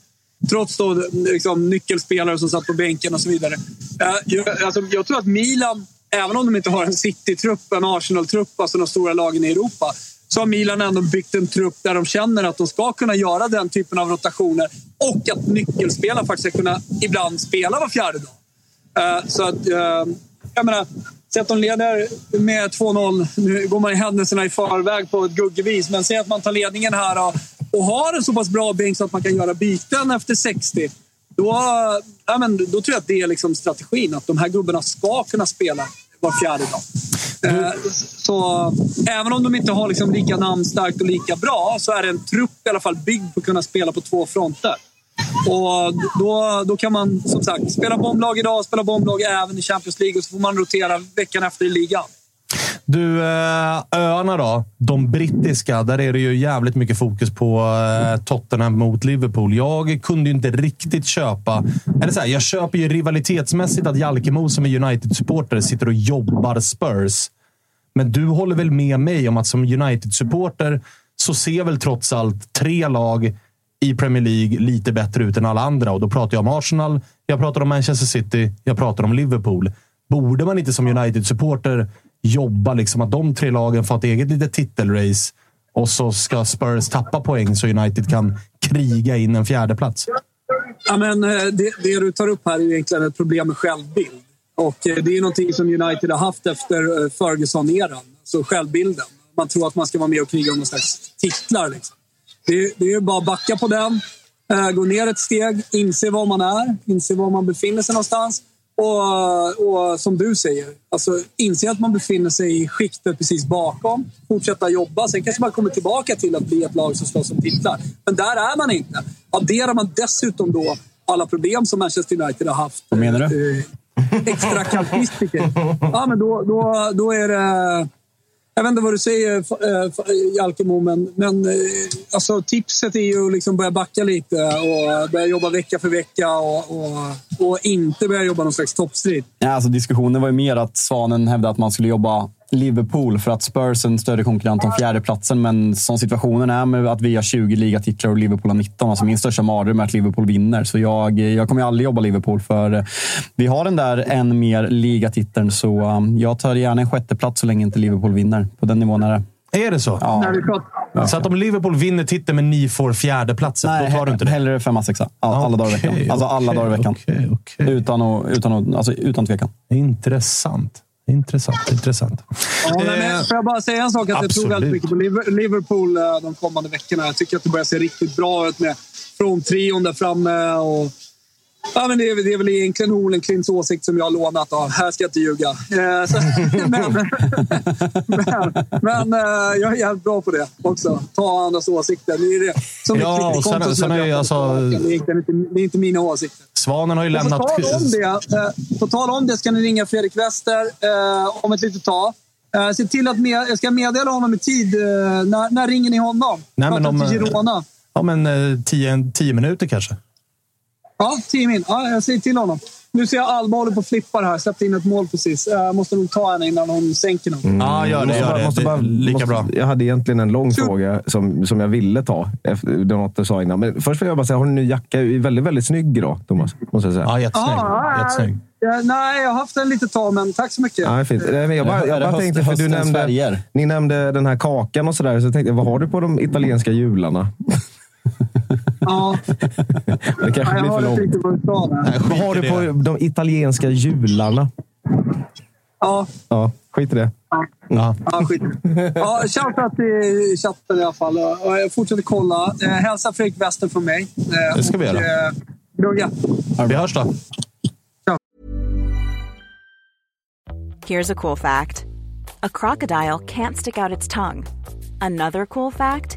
Trots då liksom, nyckelspelare som satt på bänken och så vidare. Eh, jag, alltså, jag tror att Milan, även om de inte har en City-trupp, en Arsenal-trupp, alltså de stora lagen i Europa, så har Milan ändå byggt en trupp där de känner att de ska kunna göra den typen av rotationer och att nyckelspelare faktiskt ska kunna ibland spela var fjärde dag. Eh, så att, ehm, jag menar, säg att de leder med 2-0. Nu går man i händelserna i förväg på ett guggevis, men säg att man tar ledningen här och, har en så pass bra bänk så att man kan göra byten efter 60. Då, ja, men, då tror jag att det är liksom strategin, att de här gubbarna ska kunna spela var fjärde dag. Eh, så även om de inte har liksom lika namnstarkt och lika bra så är det en trupp i alla fall byggd på att kunna spela på två fronter. Och då, då kan man som sagt spela bomblag idag, spela bomblag även i Champions League och så får man rotera veckan efter i ligan. Du, eh, öarna då? De brittiska. Där är det ju jävligt mycket fokus på eh, Tottenham mot Liverpool. Jag kunde ju inte riktigt köpa... Eller så här, jag köper ju rivalitetsmässigt att Jalkemo som är United-supporter sitter och jobbar Spurs. Men du håller väl med mig om att som United-supporter så ser väl trots allt tre lag i Premier League lite bättre ut än alla andra. Och då pratar jag om Arsenal, jag pratar om Manchester City, jag pratar om Liverpool. Borde man inte som United-supporter jobba liksom att de tre lagen får ett eget litet titelrace och så ska Spurs tappa poäng så United kan kriga in en fjärde plats. Ja, men eh, det, det du tar upp här är egentligen ett problem med självbild. Och eh, det är någonting som United har haft efter eh, Ferguson-eran. Så självbilden. Man tror att man ska vara med och kriga om någon slags titlar. Liksom. Det, det är bara att backa på den, gå ner ett steg, inse var man är, inse var man befinner sig någonstans och, och som du säger, alltså, inse att man befinner sig i skiktet precis bakom. Fortsätta jobba. Sen kanske man kommer tillbaka till att bli ett lag som slåss om titlar. Men där är man inte. Adderar man dessutom då alla problem som Manchester United har haft. Vad menar du? Eh, extra kalkistiker. Ja, men då, då, då är det jag vet inte vad du säger, eh, eh, eh, Jalkemo, men, men alltså, tipset är ju att liksom börja backa lite och börja jobba vecka för vecka och, och, och inte börja jobba någon slags toppstrid. Ja, alltså, diskussionen var ju mer att Svanen hävdade att man skulle jobba Liverpool för att Spurs är en större konkurrent om fjärdeplatsen. Men som situationen är med att vi har 20 ligatitlar och Liverpool har 19. Alltså min största mardröm är att Liverpool vinner. Så jag, jag kommer aldrig jobba Liverpool för vi har den där en mer ligatiteln. Så um, jag tar gärna en sjätteplats så länge inte Liverpool vinner. På den nivån är det. Är det så? Ja. Så att om Liverpool vinner titeln men ni får fjärdeplatsen, då tar du inte det? hellre femma, sexa. Alla, alla dagar i veckan. Alltså alla okej, dagar i veckan. okej. Utan, att, utan, att, alltså, utan tvekan. Intressant. Intressant. Intressant. Ja, men, Eh, får jag bara säga en sak? Att jag tror väldigt mycket på Liver- Liverpool eh, de kommande veckorna. Jag tycker att det börjar se riktigt bra ut med fronttrion där framme. Och, ja, men det, är, det är väl egentligen Olenklints åsikt som jag har lånat av. Här ska jag inte ljuga. Eh, så, men men, men eh, jag är jävligt bra på det också. Ta andras åsikter. Det är det som Ja, och sen- sen är jag alltså-. Det är inte, det är inte mina åsikter. Svanen har ju lämnat... På tal om det, eh, på tal om det ska ni ringa Fredrik Wester eh, om ett litet tag. Eh, se till att med, jag ska meddela honom i tid. Eh, när, när ringer ni honom? Nej, men om, Girona. Ja, men tio, tio minuter kanske. Ja, tio min. Ja, jag säger till honom. Nu ser jag Alba håller på och flippar här. Släppte in ett mål precis. Jag måste nog ta henne innan hon sänker någon. Ja, gör det. Måste Gör bara- det. måste bara- lika måste- bra. Jag hade egentligen en lång fråga som, som jag ville ta. Efter det något du sa innan. Men först vill jag bara säga, har du en ny jacka? Väldigt, väldigt snygg idag, Thomas. Måste jag säga. Ja, jättesnygg. Ah, jättesnygg. ja, nej, jag har haft den lite tag, men tack så mycket. Ja, fint. Jag bara, jag tänkte, för du nämnde, ni nämnde den här kakan och sådär. Så jag tänkte, vad har du på de italienska jularna? Ja, Det kanske jag blir för långt. vad har du på de italienska jularna? Ja, Ja, skit i det. Ja. Ja, skit. Ja, shoutout till chatten i alla fall. Jag fortsätter kolla. Eh, hälsa Fredrik Wester från mig. Eh, Det ska vi och, göra. eh, Rugga. Vi hörs då. Here's a cool fact a crocodile can't stick out its tongue. Another cool fact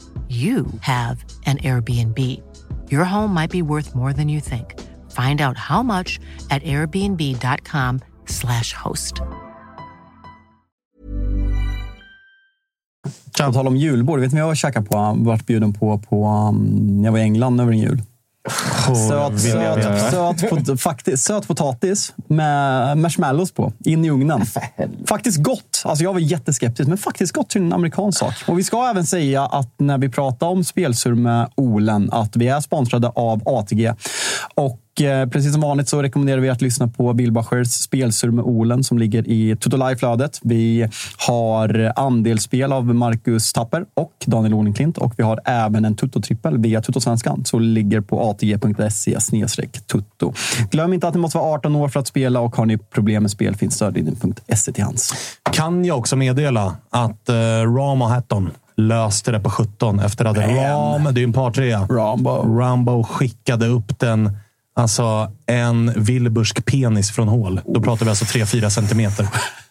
you have an Airbnb. Your home might be worth more than you think. Find out how much at airbnb.com/slash host. På tal om julbord, vet ni vad jag käkade på? Vart bjuden på, på um, när jag var i England över en jul. Söt, jag söt, veta. söt, pot- faktiskt, söt potatis med marshmallows på, in i ugnen. Faktiskt gott. Alltså jag var jätteskeptisk, men faktiskt gått till en amerikansk sak. Och vi ska även säga att när vi pratar om spelsur med Olen, att vi är sponsrade av ATG. Och eh, precis som vanligt så rekommenderar vi att lyssna på Billbachers spelsur med Olen som ligger i Tutolaj-flödet. Vi har andelsspel av Marcus Tapper och Daniel Olenklint och vi har även en Tutto-trippel via Tuttosvenskan som ligger på atg.se tutto. Glöm inte att ni måste vara 18 år för att spela och har ni problem med spel finns stödlinjen.se till hands. Kan jag också meddela att uh, Ram och Hatton löste det på 17 efter att Ram, det är en par trea. Rambo. Rambo skickade upp den. Alltså en Wilbursk penis från hål. Då pratar vi alltså 3-4 centimeter.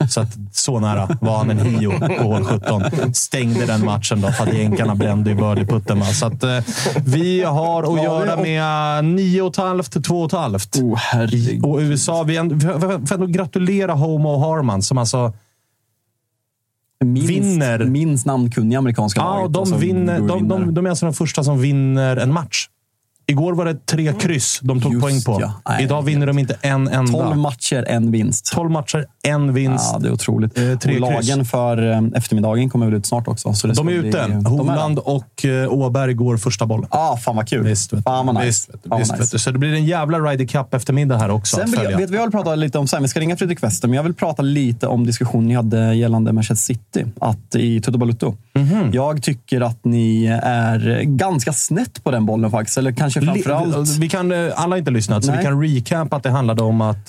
Så, att, så nära var han en Hio på hål 17. Stängde den matchen då för att jänkarna brände i birdieputten. Så att, eh, vi har att göra med 9,5 till 2,5. Oh, herregud. Och USA, vi får ändå gratulera Homo och Harman som alltså Minst, Vinner. minst namnkunniga amerikanska Ja, laget. de, vinner, de, de, de är alltså de första som vinner en match. Igår var det tre kryss de tog Just poäng på. ja. Nej, Idag vinner de inte en enda. 12 matcher, en vinst. 12 matcher, en vinst. Ja, det är otroligt. Eh, tre och lagen kryss. för eh, eftermiddagen kommer väl ut snart också. Så De är bli- ute. är Hovland och eh, Åberg går första bollen. Ah, fan vad kul. Visst, vet. Fan vad nice. Visst. Fan Visst, nice. Så det blir en jävla Ryder Cup eftermiddag här också. Sen vill jag, vet vi jag vill prata lite om, sen, vi ska ringa Fredrik Wester, men jag vill prata lite om diskussionen ni hade gällande Manchester City att, i Toto Balutto. Mhm. Jag tycker att ni är ganska snett på den bollen faktiskt. Eller kanske framförallt... Vi kan, eh, alla har inte lyssnat, så Nej. vi kan recap att det handlade om att...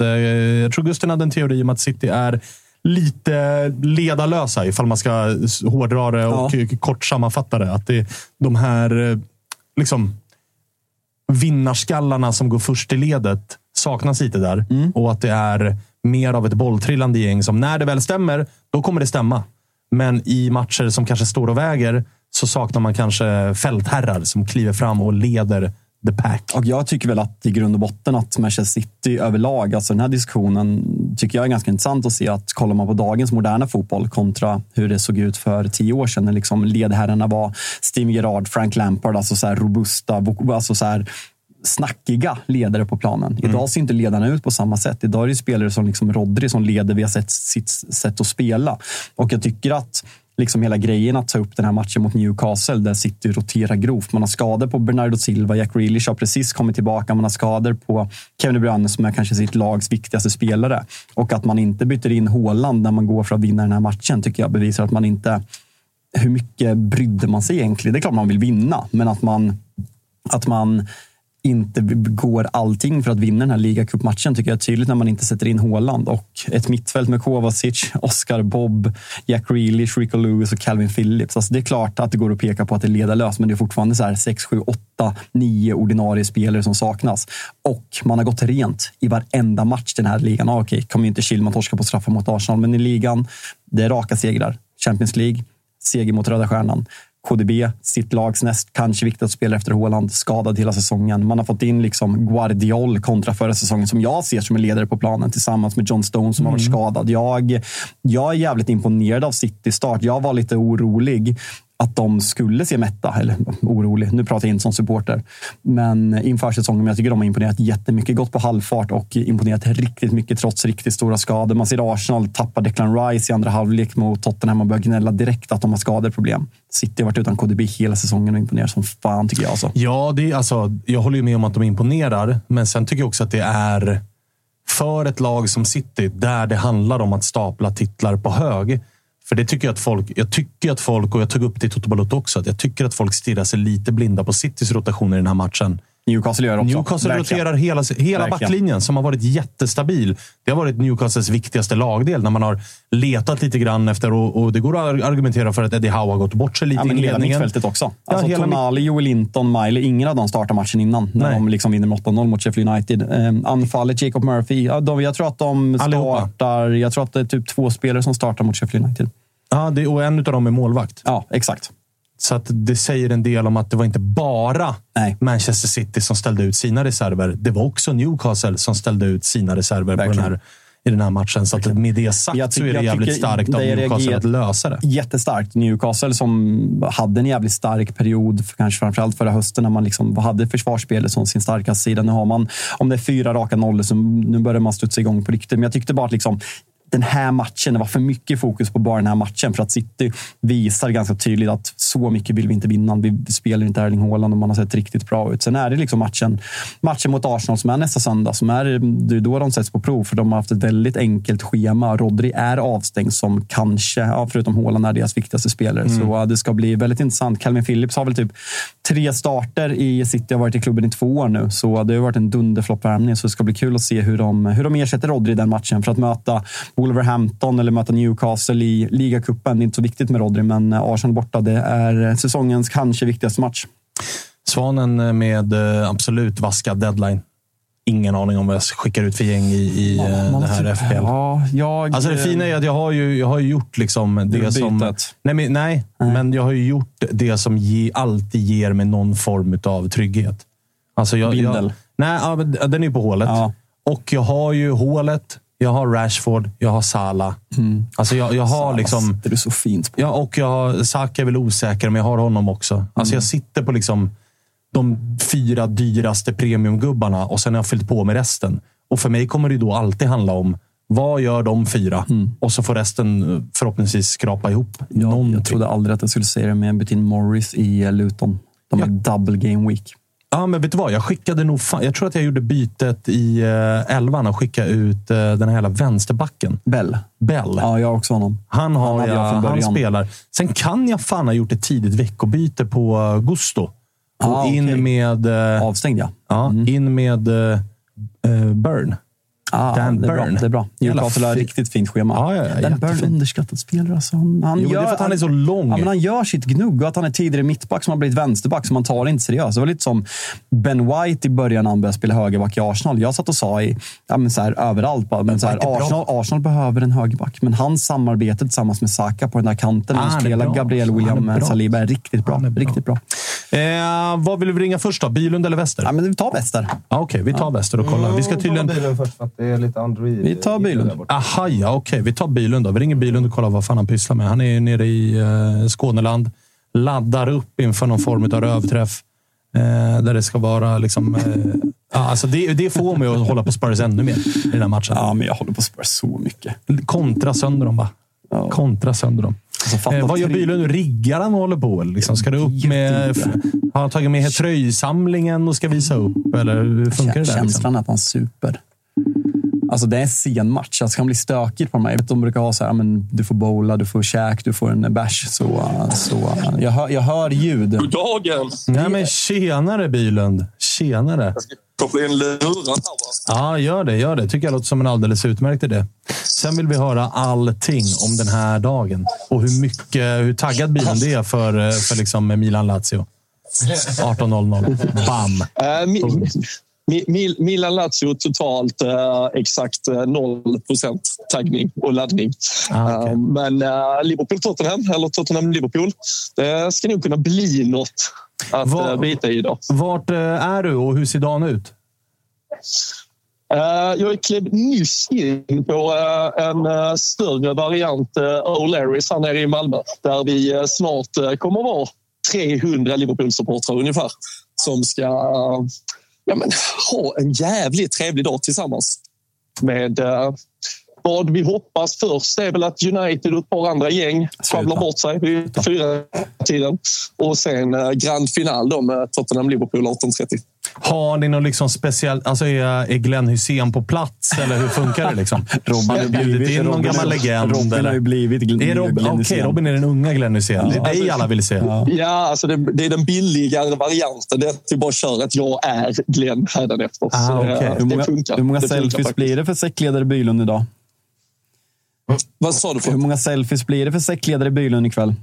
Jag tror Gusten hade en teori om att City är lite ledarlösa, ifall man ska hårdra det och Ja. kort sammanfatta det. Att det är de här eh, liksom, vinnarskallarna som går först i ledet saknas lite där. Mm. Och att det är mer av ett bolltrillande gäng som när det väl stämmer, då kommer det stämma. Men i matcher som kanske står och väger så saknar man kanske fältherrar som kliver fram och leder the pack. Och jag tycker väl att i grund och botten att Manchester City överlag, alltså den här diskussionen tycker jag är ganska intressant att se att kollar man på dagens moderna fotboll kontra hur det såg ut för tio år sedan när liksom ledherrarna var Steven Gerrard, Frank Lampard, alltså så här robusta, alltså så här snackiga ledare på planen. Idag ser inte ledarna ut på samma sätt. Idag är det spelare som liksom Rodri som leder via sitt, sitt sätt att spela. Och jag tycker att liksom hela grejen att ta upp den här matchen mot Newcastle där City roterar grovt. Man har skador på Bernardo Silva, Jack Grealish har precis kommit tillbaka. Man har skador på Kevin De Bruyne som är kanske sitt lags viktigaste spelare. Och att man inte byter in Haaland när man går för att vinna den här matchen tycker jag bevisar att man inte... Hur mycket brydde man sig egentligen? Det är klart man vill vinna, men att man, att man inte går allting för att vinna den här ligacupmatchen tycker jag är tydligt när man inte sätter in Haaland. Och ett mittfält med Kovacic, Oscar Bob, Jack Grealish, Rico Lewis och Calvin Phillips. Alltså det är klart att det går att peka på att det är ledarlöst, men det är fortfarande så här 6, 7, 8, 9 ordinarie spelare som saknas. Och man har gått rent i varenda match den här ligan. Ah, Okej, kommer ju inte Kilman torska på straffar mot Arsenal, men i ligan, det är raka segrar. Champions League, seger mot Röda Stjärnan. KDB, sitt lags näst kanske viktigaste spelare efter Håland, skadad hela säsongen. Man har fått in liksom Guardiol kontra förra säsongen som jag ser som en ledare på planen tillsammans med John Stone som har varit skadad. Jag, jag är jävligt imponerad av City start. Jag var lite orolig att de skulle se mätta, eller orolig. Nu pratar jag inte som supporter. Men inför säsongen, men jag tycker de har imponerat jättemycket. Gått på halvfart och imponerat riktigt mycket trots riktigt stora skador. Man ser Arsenal tappa Declan Rice i andra halvlek mot Tottenham och börjar gnälla direkt att de har skadeproblem. City har varit utan KDB hela säsongen och imponerar som fan tycker jag. Alltså. Ja, det är, alltså, jag håller ju med om att de imponerar, men sen tycker jag också att det är för ett lag som City, där det handlar om att stapla titlar på hög. För det tycker jag att folk, jag tycker att folk, och jag tog upp det i Toto Balotto också, att jag tycker att folk stirrar sig lite blinda på Citys rotationer i den här matchen. Newcastle gör också. Newcastle Verkligen. roterar hela, hela backlinjen som har varit jättestabil. Det har varit Newcastles viktigaste lagdel när man har letat lite grann efter och, och det går att argumentera för att Eddie Howe har gått bort sig lite Ja, i men hela mittfältet också. Ja, Alltså, hela Tonali, Joel Linton, Miley. Ingen av dem startar matchen innan. När Nej. de liksom vinner med 8-0 mot Sheffield United. Eh, anfallet, Jacob Murphy. Ja, de, jag tror att de Allihopa. startar... Jag tror att det är typ två spelare som startar mot Sheffield United. Ja, det, och en av dem är målvakt. Ja, exakt. Så att det säger en del om att det var inte bara Nej. Manchester City som ställde ut sina reserver. Det var också Newcastle som ställde ut sina reserver på den här, i den här matchen. Så att med det sagt Jag så är det jävligt starkt av Newcastle att lösa det. Jättestarkt. Newcastle som hade en jävligt stark period, kanske framförallt förra hösten, när man liksom hade försvarsspelet som sin starkaste sida. Nu har man, om det är fyra raka nollor, så nu börjar man studsa igång på riktigt. Men jag tyckte bara att liksom, den här matchen, det var för mycket fokus på bara den här matchen. För att City visar ganska tydligt att så mycket vill vi inte vinna. Vi spelar inte Erling Haaland och man har sett riktigt bra ut. Sen är det liksom matchen, matchen mot Arsenal som är nästa söndag. Som är, det är då de sätts på prov, för de har haft ett väldigt enkelt schema. Rodri är avstängd som kanske, ja, förutom Haaland, är deras viktigaste spelare. Mm. Så det ska bli väldigt intressant. Calvin Phillips har väl typ tre starter i City, har varit i klubben i två år nu. Så det har varit en dunderfloppvärmning. Så det ska bli kul att se hur de, hur de ersätter Rodri i den matchen. För att möta Wolverhampton eller möta Newcastle i ligacupen. Det är inte så viktigt med Rodri, men äh, Arsenal borta, det är säsongens kanske viktigaste match. Svanen med eh, absolut vaskad deadline. Ingen aning om vad jag skickar ut för gäng i, i eh, det här FPL. Ja, jag, Alltså det fina är att jag har ju, jag har gjort liksom det som... Nej, men, nej, men jag har ju gjort det som ge, alltid ger mig någon form av trygghet. Alltså jag, Bindel. Jag, nej, ja, den är ju på hålet. Ja. Och jag har ju hålet, jag har Rashford, jag har Salah. Alltså jag, jag har liksom... Det är så fint på. Ja, och jag har, Saka är väl osäker, men jag har honom också. Alltså jag sitter på liksom de fyra dyraste premiumgubbarna och sen har jag fyllt på med resten. Och för mig kommer det då alltid handla om vad gör de fyra? Och så får resten eh, förhoppningsvis skrapa ihop Ja, jag trodde aldrig att jag skulle säga det, men jag bytte in Morris i Luton. De har double game week. Ja, men vet du vad? Jag skickade nog... Fan, jag tror att jag gjorde bytet i eh, elvan och skickade ut eh, den här hela vänsterbacken. Bell. Bell. Ja, jag har också honom. Han, har hade jag han spelar. Sen kan jag fan ha gjort ett tidigt veckobyte på eh, Gusto. Och Ah, in okej. med... eh, Avstängd, ja. Ja, in med uh, Burn. Ah, Dan det, är bra, Burn. det är bra. Newcastle har riktigt fint schema. Ja, ja, ja, Dan Burn underskattad spelare. Alltså. Han, han Jo, gör, det är för att han är så lång. Ja, men han gör sitt gnugg och att han är tidigare mittback som har blivit vänsterback som man tar inte seriöst. Det var lite som Ben White i början när han började spela högerback i Arsenal. Jag satt och sa i, ja, men så här, överallt bara, men så här, är bra. Arsenal, Arsenal behöver en högerback. Men hans samarbete tillsammans med Saka på den där kanten när Ah, han han är spelar bra. Gabriel Han är William bra. Saliba är riktigt bra. Han är bra. Riktigt bra. Eh, vad vill vi ringa först då? Bilund eller Väster? Ja, men vi tar Väster. Ah, Okej, vi tar Väster och kollar. Vi ska tydligen... det är lite Android. Vi tar Bylund. Aha, ja, okej. Vi tar Bylund då. Vi ringer Bylund och kollar vad fan han pysslar med. Han är nere i eh, Skåneland. Laddar upp inför någon form av rövträff. Eh, där det ska vara liksom... Eh, ja, alltså det, det får mig att hålla på Spurs ännu mer i den här matchen. Ja, men jag håller på Spurs så mycket. Kontra sönder dem, va? Ja. Kontra sönder dem. Alltså, Eh, vad gör Bylund? Riggar han och håller på? Liksom, ska det upp med... Har han tagit med tröjsamlingen och ska visa upp? Eller hur funkar det där? Känslan Liksom? att han super. Alltså det är en sen match. Alltså, det kan bli stökigt på de här. De brukar ha så här, men du får bowla, du får käk, du får en bärs. Så, så, jag, hör, jag hör ljud. Dagen! Nej, men tjenare Bylund. Tjenare. Koppla in va? Ja, gör det. Gör det. tycker jag låter som en alldeles utmärkt idé. Sen vill vi höra allting om den här dagen och hur mycket, hur taggad Bylund är för, eh, för liksom Milan-Lazio. 18.00. Bam! Äh, mi, mi, mi, Milan-Lazio totalt äh, exakt äh, 0 taggning och laddning. Ah, okej. Äh, men Liverpool-Tottenham, eller Tottenham-Liverpool, det ska nog kunna bli något att äh, bita i idag. Vart eh, är du och hur ser dagen ut? Eh, Jag klev nyss in på eh, en eh, större variant eh, O'Larrys här nere i Malmö där vi eh, snart eh, kommer vara 300 Liverpool-supportrar ungefär som ska eh, ja, men, ha en jävligt trevlig dag tillsammans. Med eh, vad vi hoppas först är väl att United och ett par andra gäng sjabblar bort sig vid fyra tiden och sen eh, grand final då med Tottenham-Liverpool 18.30. Har ni någon liksom speciell... Alltså är, är Glenn Hysén på plats eller hur funkar det? Liksom? Robin har bjudit blivit- in någon gammal legend? Robin eller? har ju blivit Glenn- är Robin, Glenn Okej, Hysén. Robin är den unga Glenn Hysén. Det är dig alla vill se. Ja, alltså det, det är den billigare varianten. Det är att vi bara kör att jag är Glenn hädanefter. Ah, okej. Hur många, hur många selfies faktiskt. blir det för säckledare Bylund idag? Vad sa du? För? Hur många selfies blir det för säckledare Bylund ikväll?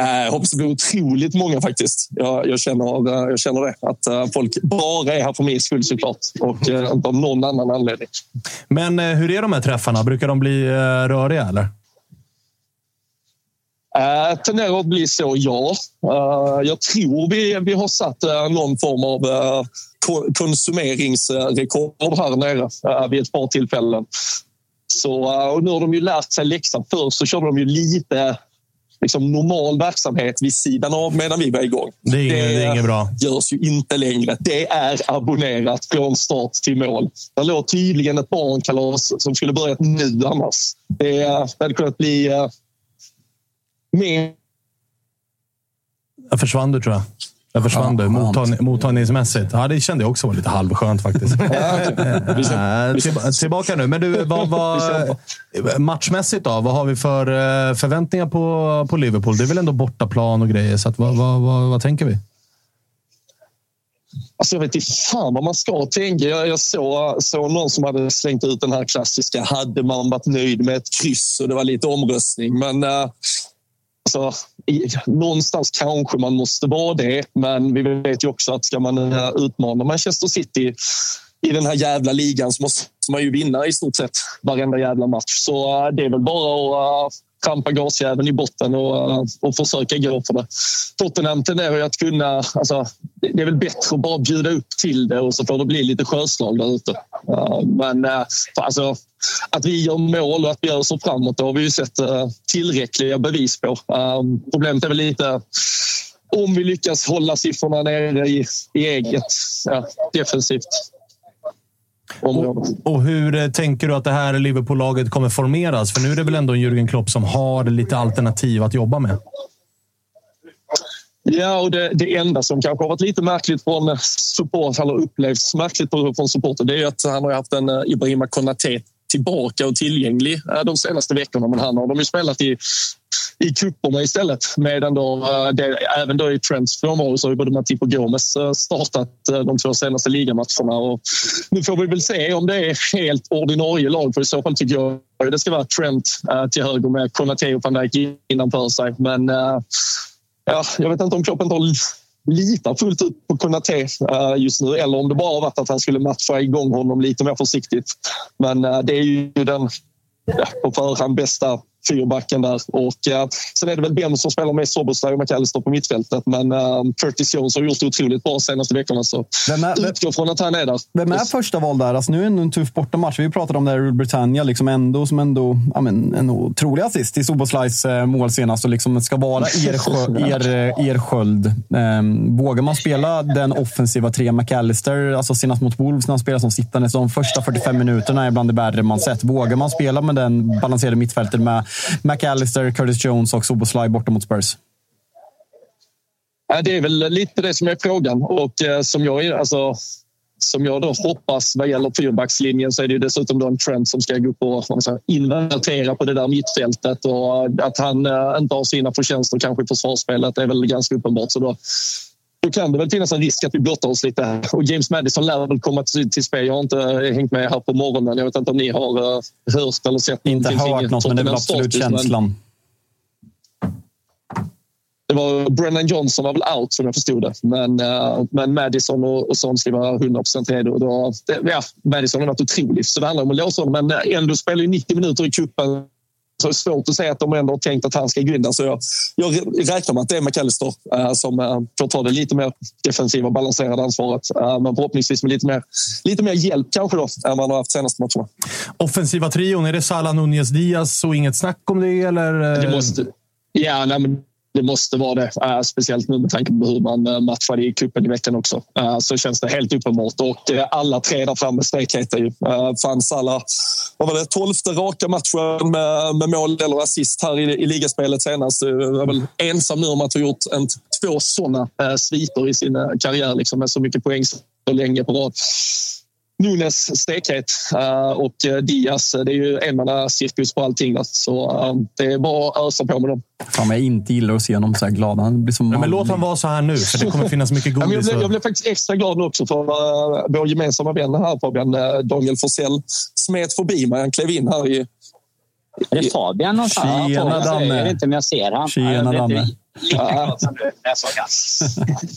Eh, Jag hoppas det blir otroligt många faktiskt. Jag, jag, känner, eh, jag känner det. Att eh, folk bara är här för min skull såklart. Och eh, inte av någon annan anledning. Men eh, hur är de här träffarna? Brukar de bli eh, röriga eller? Uh, tenderar att bli så, ja. Eh, jag tror vi, vi har satt eh, någon form av konsumeringsrekord här nere vid ett par tillfällen. Så, eh, och nu har de ju lärt sig läxan. Först så körde de ju lite liksom, normal verksamhet vid sidan av medan vi var igång. Det är inget- det är inget bra. görs ju inte längre. Det är abonnerat från start till mål. Det låg tydligen ett barnkalas som skulle börjat nu annars. Det, eh, det hade kunnat bli uh, mer Jag försvann du tror jag. Jag försvann du. Mottagning, mottagningsmässigt. Ja, det kände jag också var lite halvskönt faktiskt. Till, tillbaka nu. Men du, vad, vad, matchmässigt då? Vad har vi för eh, förväntningar på, på Liverpool? Det är väl ändå bortaplan och grejer. Så att, vad, vad, vad, vad tänker vi? Alltså jag vet inte fan vad man ska tänka. Jag, jag såg, såg någon som hade slängt ut den här klassiska hade man varit nöjd med ett kryss och det var lite omröstning. Men eh, alltså, någonstans kanske man måste vara det. Men vi vet ju också att ska man eh, utmana Manchester City i den här jävla ligan så måste man ju vinna i stort sett varenda jävla match. Så eh, det är väl bara att eh, trampa gasjäveln i botten och, och försöka gå för det. Tottenham tenderar ju att kunna... Alltså, det är väl bättre att bara bjuda upp till det och så får det bli lite sjöslag där ute. Men eh, alltså, att vi gör mål och att vi öser framåt det har vi ju sett eh, tillräckliga bevis på. Problemet är väl lite om vi lyckas hålla siffrorna nere i, i eget ja, defensivt område. Och hur eh, tänker du att det här Liverpool-laget kommer formeras? För nu är det väl ändå en Jürgen Klopp som har lite alternativ att jobba med. Ja, och det, det enda som kanske har varit lite märkligt från support, eller upplevts märkligt från supporter, det är ju att han har haft en eh, Ibrahima Konaté tillbaka och tillgänglig eh, de senaste veckorna. Men han har de ju spelat i, i kupperna istället. Medan då, eh, det, även då i Trents frånvaro så har ju både Matip och Gomes eh, startat eh, de två senaste ligamatcherna. Och nu får vi väl se om det är helt ordinarie lag. För i så fall tycker jag att det ska vara Trent till höger med Konaté och van Dijk innanför sig. Men Ja, jag vet inte om Klopp inte har litar fullt ut på Konaté just nu eller om det bara har varit att han skulle matcha igång honom lite mer försiktigt. Men det är ju den ja, på förhand bästa fyrbacken där. Och, eh, sen är det väl Ben som spelar med Soboslaj och McAllister på mittfältet. Men eh, Curtis Jones har gjort det otroligt bra de senaste veckorna. Så Vem är- utgår från att han är där. Vem är första val där? Alltså, nu är det en tuff bortamatch. Vi pratade om det här i Britannia. Liksom ändå som ändå, ja, men, en otrolig assist i Soboslajs eh, mål senast. Och liksom ska vara er, er, eh, er sköld. Ehm, vågar man spela den offensiva tre McAllister, alltså senast mot Wolves när han spelar som sittande, så de första 45 minuterna är bland det värre man sett. Vågar man spela med den balanserade mittfältet med McAllister, Curtis Jones och Soboslaj borta mot Spurs? Det är väl lite det som är frågan. Och eh, som jag, alltså, som jag då hoppas vad gäller fyrbackslinjen så är det ju dessutom då en trend som ska gå upp och säger, invertera på det där mittfältet. Och eh, att han eh, inte har sina förtjänster kanske i försvarsspelet är väl ganska uppenbart. Så då, då kan det väl finnas en risk att vi blottar oss lite. här. Och James Madison lär väl komma till, till spel. Jag har inte eh, hängt med här på morgonen. Jag vet inte om ni har eh, hört eller sett Inte hört något, men det är väl absolut status, men- känslan. det var Brennan Johnson var väl out som jag förstod det. Men, eh, men Madison och, och Son ska vara 100 redo. Och Då, det, ja, Madison har varit otrolig, så det handlar om att låsa honom. Men ändå spelar ju 90 minuter i cupen så svårt att säga att de ändå har tänkt att han ska gå in där. Så jag, jag räknar med att det är McAllister uh, som uh, får ta det lite mer defensiva, balanserade ansvaret. Uh, men förhoppningsvis med lite mer, lite mer hjälp kanske då, än man har haft senaste matcherna. Offensiva trion, är det Salah Nunez Diaz och inget snack om det? Eller? Det måste, ja, nej, men det måste vara det. Uh, speciellt nu med tanke på hur man eh, matchade i cupen i veckan också. Uh, så känns det helt uppenbart. Och alla tre där framme stekheter ju. Fanns alla, vad var det, tolfte raka matchen med, med mål eller assist här i, i ligaspelet senast. Jag är väl ensam nu om att ha gjort en, två sådana sviter i sin karriär liksom, med så mycket poäng så länge på rad. Nunes stekhet uh, och Diaz, det är ju enmannacirkus på allting. Så uh, det är bara att ösa på med dem. Fan, jag inte gillar att se honom så här glad. Han blir så men, men låt honom vara så här nu, för det kommer finnas mycket godis. jag, blev, jag blev faktiskt extra glad nu också för uh, vår gemensamma vän här, Fabian uh, Daniel Forsell, smet förbi mig. Han klev in här i... Är det Fabian någonstans? Tjena, Danne. Jag vet inte om jag ser han. Tjena, Danne.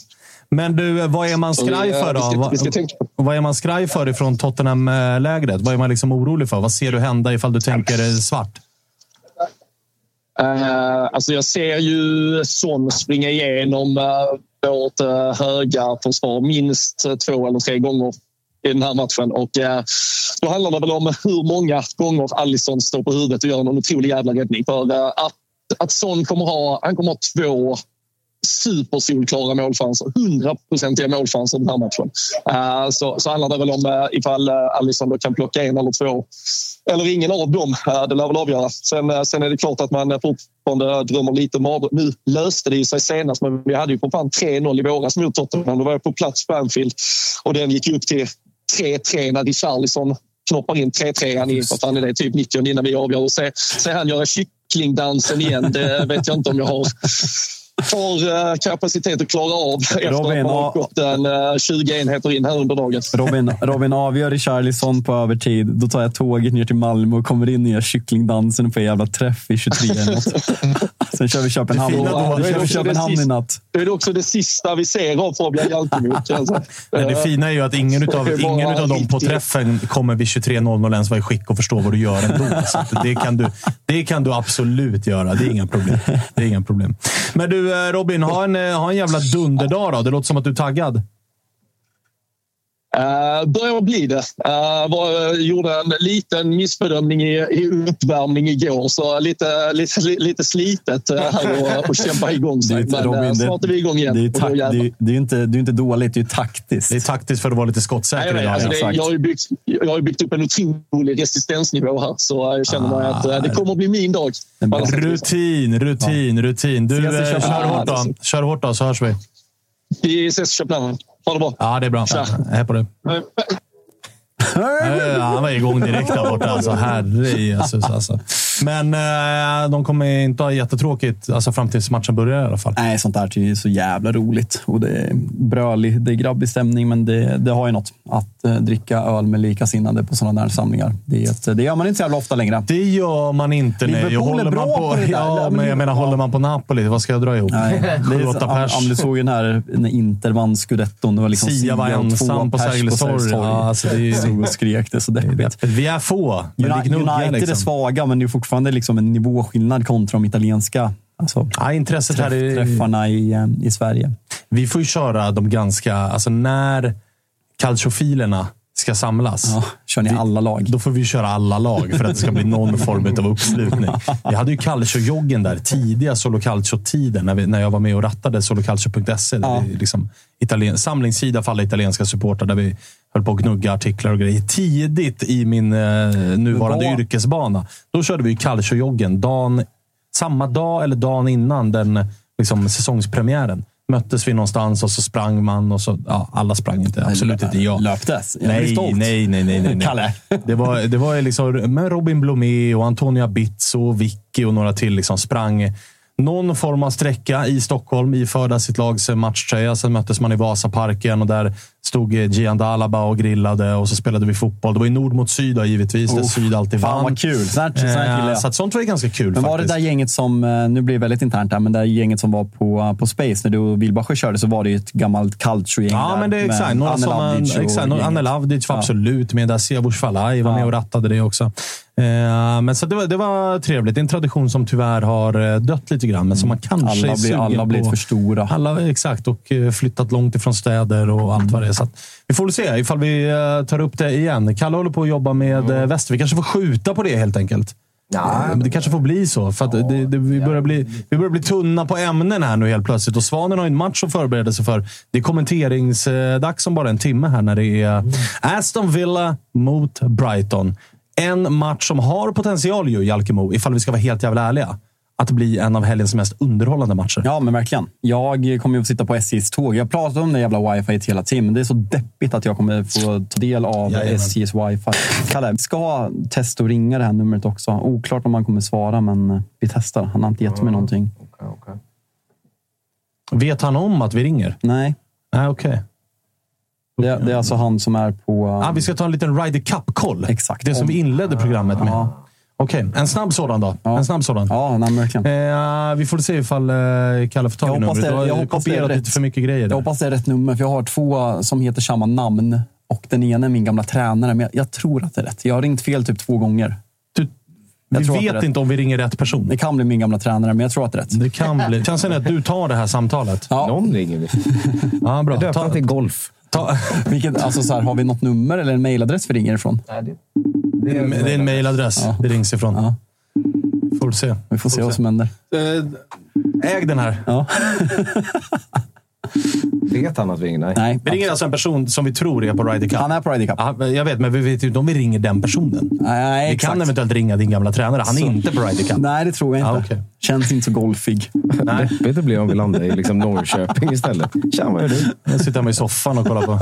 Men du, vad är man skraj för då? Vi ska, vi ska tänka på. Vad är man skraj för ifrån Tottenham-lägret? Vad är man liksom orolig för? Vad ser du hända ifall du tänker svart? Uh, alltså jag ser ju Son springa igenom uh, vårt uh, höga försvar minst två eller tre gånger i den här matchen. Och, uh, då handlar det väl om hur många gånger Alisson står på huvudet och gör någon otrolig jävla räddning. För uh, att, att Son kommer ha, han kommer ha två supersolklara målchanser. Hundraprocentiga målchanser den här matchen. Uh, så, så handlar det väl om uh, ifall uh, Alisson då kan plocka en eller två eller ingen av dem. Uh, det lär väl avgöra. Sen, uh, sen är det klart att man fortfarande drömmer lite mar. Nu löste det ju sig senast, men vi hade ju på fan 3-0 i våras mot Tottenham. Då var jag på plats på Anfield och den gick upp till 3-3 när Richarlison knoppar in 3-3 i vad fan är det, typ 90 innan vi avgör. Och se, se han göra kycklingdansen igen, det vet jag inte om jag har har kapacitet att klara av efter Robin, att ha gått en 20 enheter in här under dagen. Robin, Robin avgör Richarlison på övertid. Då tar jag tåget ner till Malmö och kommer in och gör kycklingdansen på en jävla träff i 23 Sen kör vi Köpenhamn, då, kör vi Köpenhamn i natt. Det är också det sista vi ser av Fabian Jalkemo. Alltså. Men det fina är ju att ingen utav, ingen utav dem på träffen kommer vid 23.00 ens vara i skick och förstå vad du gör ändå. Så det, kan du, det kan du absolut göra. Det är inga problem. Det är inga problem. Men du, Eh, Robin, ha en, eh, ha en jävla dunderdag då. Det låter som att du är taggad. Uh, börjar bli det. Uh, var, gjorde en liten missbedömning i, i uppvärmning igår, så lite, lite, lite slitet uh, här och, och kämpa igång sig. Men Robin, snart är vi igång igen. Det är, tak, det är, det är, inte, det är inte dåligt, det är taktiskt. Det är taktiskt för att vara lite skottsäker. Nej, alltså det, jag, har ju byggt, jag har byggt upp en otrolig resistensnivå här, så jag känner ah, mig att det kommer att bli min dag. Rutin, rutin, rutin. Du, kör hårt då. Kör hårt då, så hörs vi. Vi ses i Köpenhamn. Ha det bra. Ja, det är bra. Hej på dig. Han var igång direkt där borta. Alltså, herre Jesus. Alltså. Men eh, de kommer inte ha jättetråkigt alltså, fram tills matchen börjar i alla fall. Nej, sånt där är så jävla roligt. Och det är brölig, det är grabbig stämning, men det, det har ju något. Att eh, dricka öl med likasinnade på sådana där samlingar. Det, är ett, det gör man inte så jävla ofta längre. Det gör man inte. Nej. Håller man på, på ja, men jag menar, håller man på Napoli, vad ska jag dra ihop? Nej, det är, pers. Om, du såg ju när, när Inter vann scudetton. Det var liksom Sia var ensam på Sergels torg. Ja, alltså, det är, Stod och skrek. Det är så deppigt. Vi är få, United, United liksom. är svaga, men det är fortfarande liksom en nivåskillnad kontra de italienska alltså, ja, intresset träff, här är... träffarna i, eh, i Sverige. Vi får ju köra de ganska... Alltså när calciofilerna ska samlas. Ja, kör ni alla lag? Då får vi köra alla lag för att det ska bli någon form av uppslutning. Vi hade ju calcio-joggen där, tidiga Solo Calcio-tiden, när, när jag var med och rattade solocalcio.se. Ja. Liksom, italien, samlingssida för alla italienska supportrar där vi höll på att gnugga artiklar och grejer. Tidigt i min eh, nuvarande var... yrkesbana. Då körde vi calcio-joggen dagen, samma dag eller dagen innan den liksom, säsongspremiären möttes vi någonstans och så sprang man. och så, ja, Alla sprang inte. Absolut inte jag. Löptes? Jag nej, nej, nej, nej, nej, Kalle? Det var, det var liksom, med Robin Blomé och Antonia Bitzo och Vicky och några till liksom sprang någon form av sträcka i Stockholm iförda sitt lags matchtröja. Sen möttes man i Vasaparken och där stod Gian Dalaba och grillade och så spelade vi fotboll. Det var ju nord mot syd då, givetvis, där syd alltid vann. Fan vad kul! Sånt, sånt, eh, så att sånt var ganska kul. Men var faktiskt. det där gänget som, eh, nu blir det väldigt internt här, men det där gänget som var på, på Space när du och Wilbacher körde så var det ju ett gammalt calcio-gäng Ja, men det är exakt. Några Anne Lavdic. Exakt, Anne Lavdic var ja. absolut med där. Siavush Falai var ja. med och rattade det också. Eh, men så det var, det var trevligt. Det är en tradition som tyvärr har eh, dött lite grann, men som man kanske Alla är sugen alla har blivit på. för stora. Alla, exakt, och eh, flyttat långt ifrån städer och allt vad det är. Så vi får väl se ifall vi eh, tar upp det igen. Kalle håller på att jobba med mm. Väster. Vi kanske får skjuta på det helt enkelt. Ja. Men Det kanske får bli så. För att det, det, vi, börjar bli, vi börjar bli tunna på ämnen här nu helt plötsligt. Och Svanen har ju en match att förbereda sig för. Det är kommenteringsdags om bara en timme här när det är Aston Villa mot Brighton. En match som har potential ju, Jalkemo, ifall vi ska vara helt jävla ärliga. Att bli en av helgens mest underhållande matcher. Ja, men verkligen. Jag kommer ju att sitta på SJs tåg. Jag pratar om det jävla wifi hela tiden, men det är så deppigt att jag kommer få ta del av Jajamän. SJs wifi. Kalle, vi ska testa att ringa det här numret också. Oklart om han kommer svara, men vi testar. Han har inte gett mig någonting. Vet han om att vi ringer? Nej. Nej, okej. Det, det är alltså han som är på... Ah, vi ska ta en liten Ryder Cup-koll. Exakt. Det som vi inledde programmet med. Ja. Okej, en snabb sådan då. En snabb sådan. Ja, nej, verkligen. Eh, vi får se ifall eh, Kalle får tag i Jag numret. det- Du har jag kopierat rätt. lite för mycket grejer. Jag Där. hoppas det är rätt nummer, för jag har två som heter samma namn. Och den ena är min gamla tränare, men jag, jag tror att det är rätt. Jag har ringt fel typ två gånger. Du, Jag vi vet inte om vi ringer rätt person. Det kan bli min gamla tränare, men jag tror att det är rätt. Det kan bli. Chansen är att du tar det här samtalet. Ja. Någon ringer vi. Ja, bra. Jag döpte till golf. ta, Vilket, alltså så här, har vi något nummer eller en mailadress vi ringer ifrån? det är en mailadress Ja. det rings ifrån. Ja. Får se. Vi får se vad som händer. Eh, Äg den här. Ja. Vet han att vi ringer? Nej. Nej, Vi ringer alltså en person som vi tror är på Ryder Cup. han är på Ryder Cup. Ja, jag vet, men vi vet ju inte om vi ringer den personen. Nej, vi exakt. kan eventuellt ringa din gamla tränare. Han är Så. inte på Ryder Cup. Nej, det tror jag inte. Ja, okej. Känns inte så golfig. Nej. Deppigt det blir om vi landar i liksom Norrköping istället. Tja, vad gör du? Jag sitter hemma i soffan och kollar på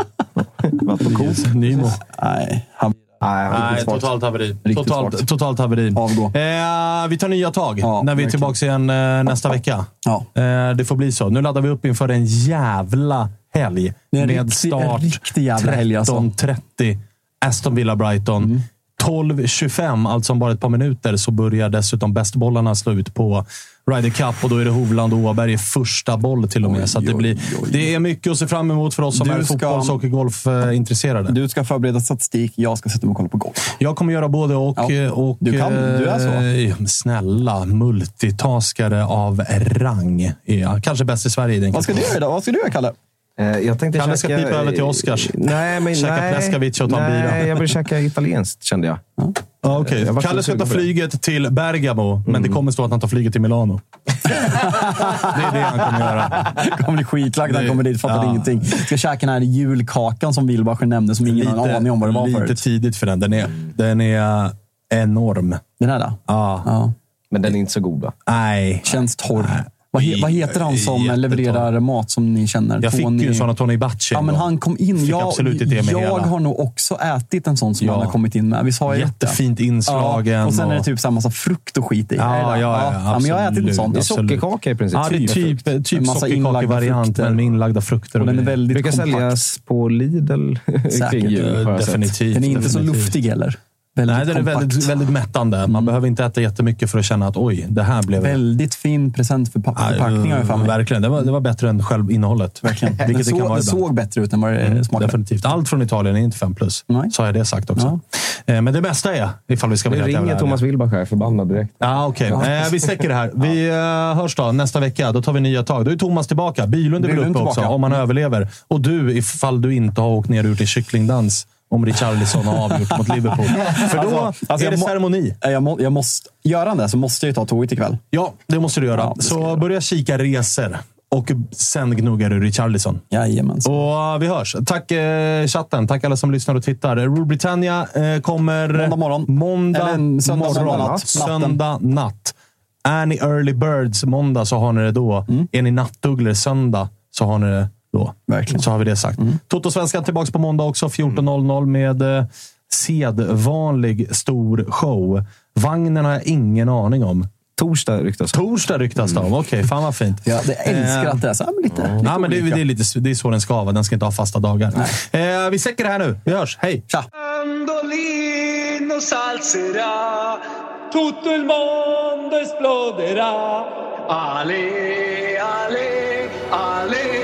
Varit på Coop? Nymo. Nej, han... Nej, totalt haveri. Totalt, totalt haveri. Avgå. Eh, vi tar nya tag Ja, när vi är tillbaka igen eh, nästa vecka. Ja. Eh, det får bli så. Nu laddar vi upp inför en jävla helg. En med riktig- start riktig jävla helg, alltså. 13.30. Aston Villa-Brighton. Mm. 12.25, alltså om bara ett par minuter, så börjar dessutom bästbollarna slå ut på Ryder Cup och då är det Hovland och Åberg i första boll till och med. så att det, oj, blir, oj, oj. det är mycket att se fram emot för oss som Du är fotbolls och golfintresserade. Du ska förbereda statistik, jag ska sätta mig och kolla på golf. Jag kommer göra både och. Ja. eh, och Du kan, du är så. eh, Snälla, multitaskare av rang. jag. Kanske bäst i Sverige i den Vad ska du göra idag? Vad ska du göra, Kalle? Eh, Jag tänkte Kalle ska käka- pipa över till Oscars. Nej, men Käka nej. Pleskavic och ta en bira. Nej, jag vill käka italienskt kände jag. Ja, okay. Jag Kalle ska ta det. flyget till Bergamo, men det kommer stå att han tar flyget till Milano. det är det han kommer göra. Han kommer bli skitlagd när han Det- kommer dit. Fattar ja. ingenting. Ska käka den här julkakan som Wilbacher nämnde, som ingen har aning om vad det var lite förut. tidigt för den. Den är, den är enorm. Den här då? Ja. Ja. Men den är inte så god va? Nej. Känns torr. Vad, he, vad heter han som Jättetorr. levererar mat som ni känner? Jag fick ju en sån av Tony Bacci. Ja, men han kom in. Jag absolut inte det med jag hela. har nog också ätit en sån som Ja. han har kommit in med. Visst har jag? Jättefint inslagen. Ja, och sen är det typ så här massa frukt och skit i. Ja, det? ja, ja, men jag har ätit en sån. Det är sockerkaka i princip. Ja, det är typ, typ massa inlagda sockerkakevariant, frukter. men med inlagda frukter. Och den är väldigt brukar kompakt. säljas på Lidl Säkert. kring jul. Definitivt. Den är inte så luftig heller. Väldigt Nej, den är väldigt, väldigt mättande. Man behöver inte äta jättemycket för att känna att oj, det här blev... Väldigt fin present för Ja, förpackning har jag för mig. Verkligen. Det var, det var bättre än själv innehållet. Verkligen. Vilket Den, det kan så, vara ibland. såg bättre ut än vad det smakade. Definitivt. Allt från Italien är inte 5 plus. Nej. Så har jag det sagt också. Eh, Men det bästa är, ifall vi ska Nu vara jävla ringer ärliga. Thomas Wilbacher, förbannad direkt. Ja, okej. Eh, vi släcker det här. Vi eh, hörs då nästa vecka. Då tar vi nya tag. Då är Thomas tillbaka. Bilund är väl Bylund uppe också, om han överlever. Och du, ifall du inte har åkt ner ut i kycklingdans om Richarlison har avgjort mot Liverpool. För då Alltså, alltså, är det ceremoni. Jag, må, jag måste, gör han det så måste jag ju ta tåget ikväll. Ja, det måste du göra. Ja, Så göra. börja kika resor. Och sen gnuggar du Richarlison. Jajamensan. Och vi hörs. Tack eh, chatten. Tack alla som lyssnar och tittar. Rule Britannia eh, kommer... Måndag morgon. Måndag Eller söndag- morgon. söndag natt. Söndag natt. Är ni early birds måndag så har ni det då. Mm. Är ni nattugglor söndag så har ni det då. Verkligen. Så har vi det sagt. Mm. Toto-svenskan tillbaka på måndag också. 14.00 med eh, sedvanlig stor show. Vagnen har jag ingen aning om. Torsdag ryktas det. Torsdag ryktas det om. Okej, fan vad fint. Jag det älskar Eh, att det är så här, men lite, lite Ja, men det, det, är lite, det är så den ska vara. Den ska inte ha fasta dagar. Eh, vi släcker det här nu. Vi hörs. Hej! Tja! Tutto il mondo esploderà. Ale, ale, ale.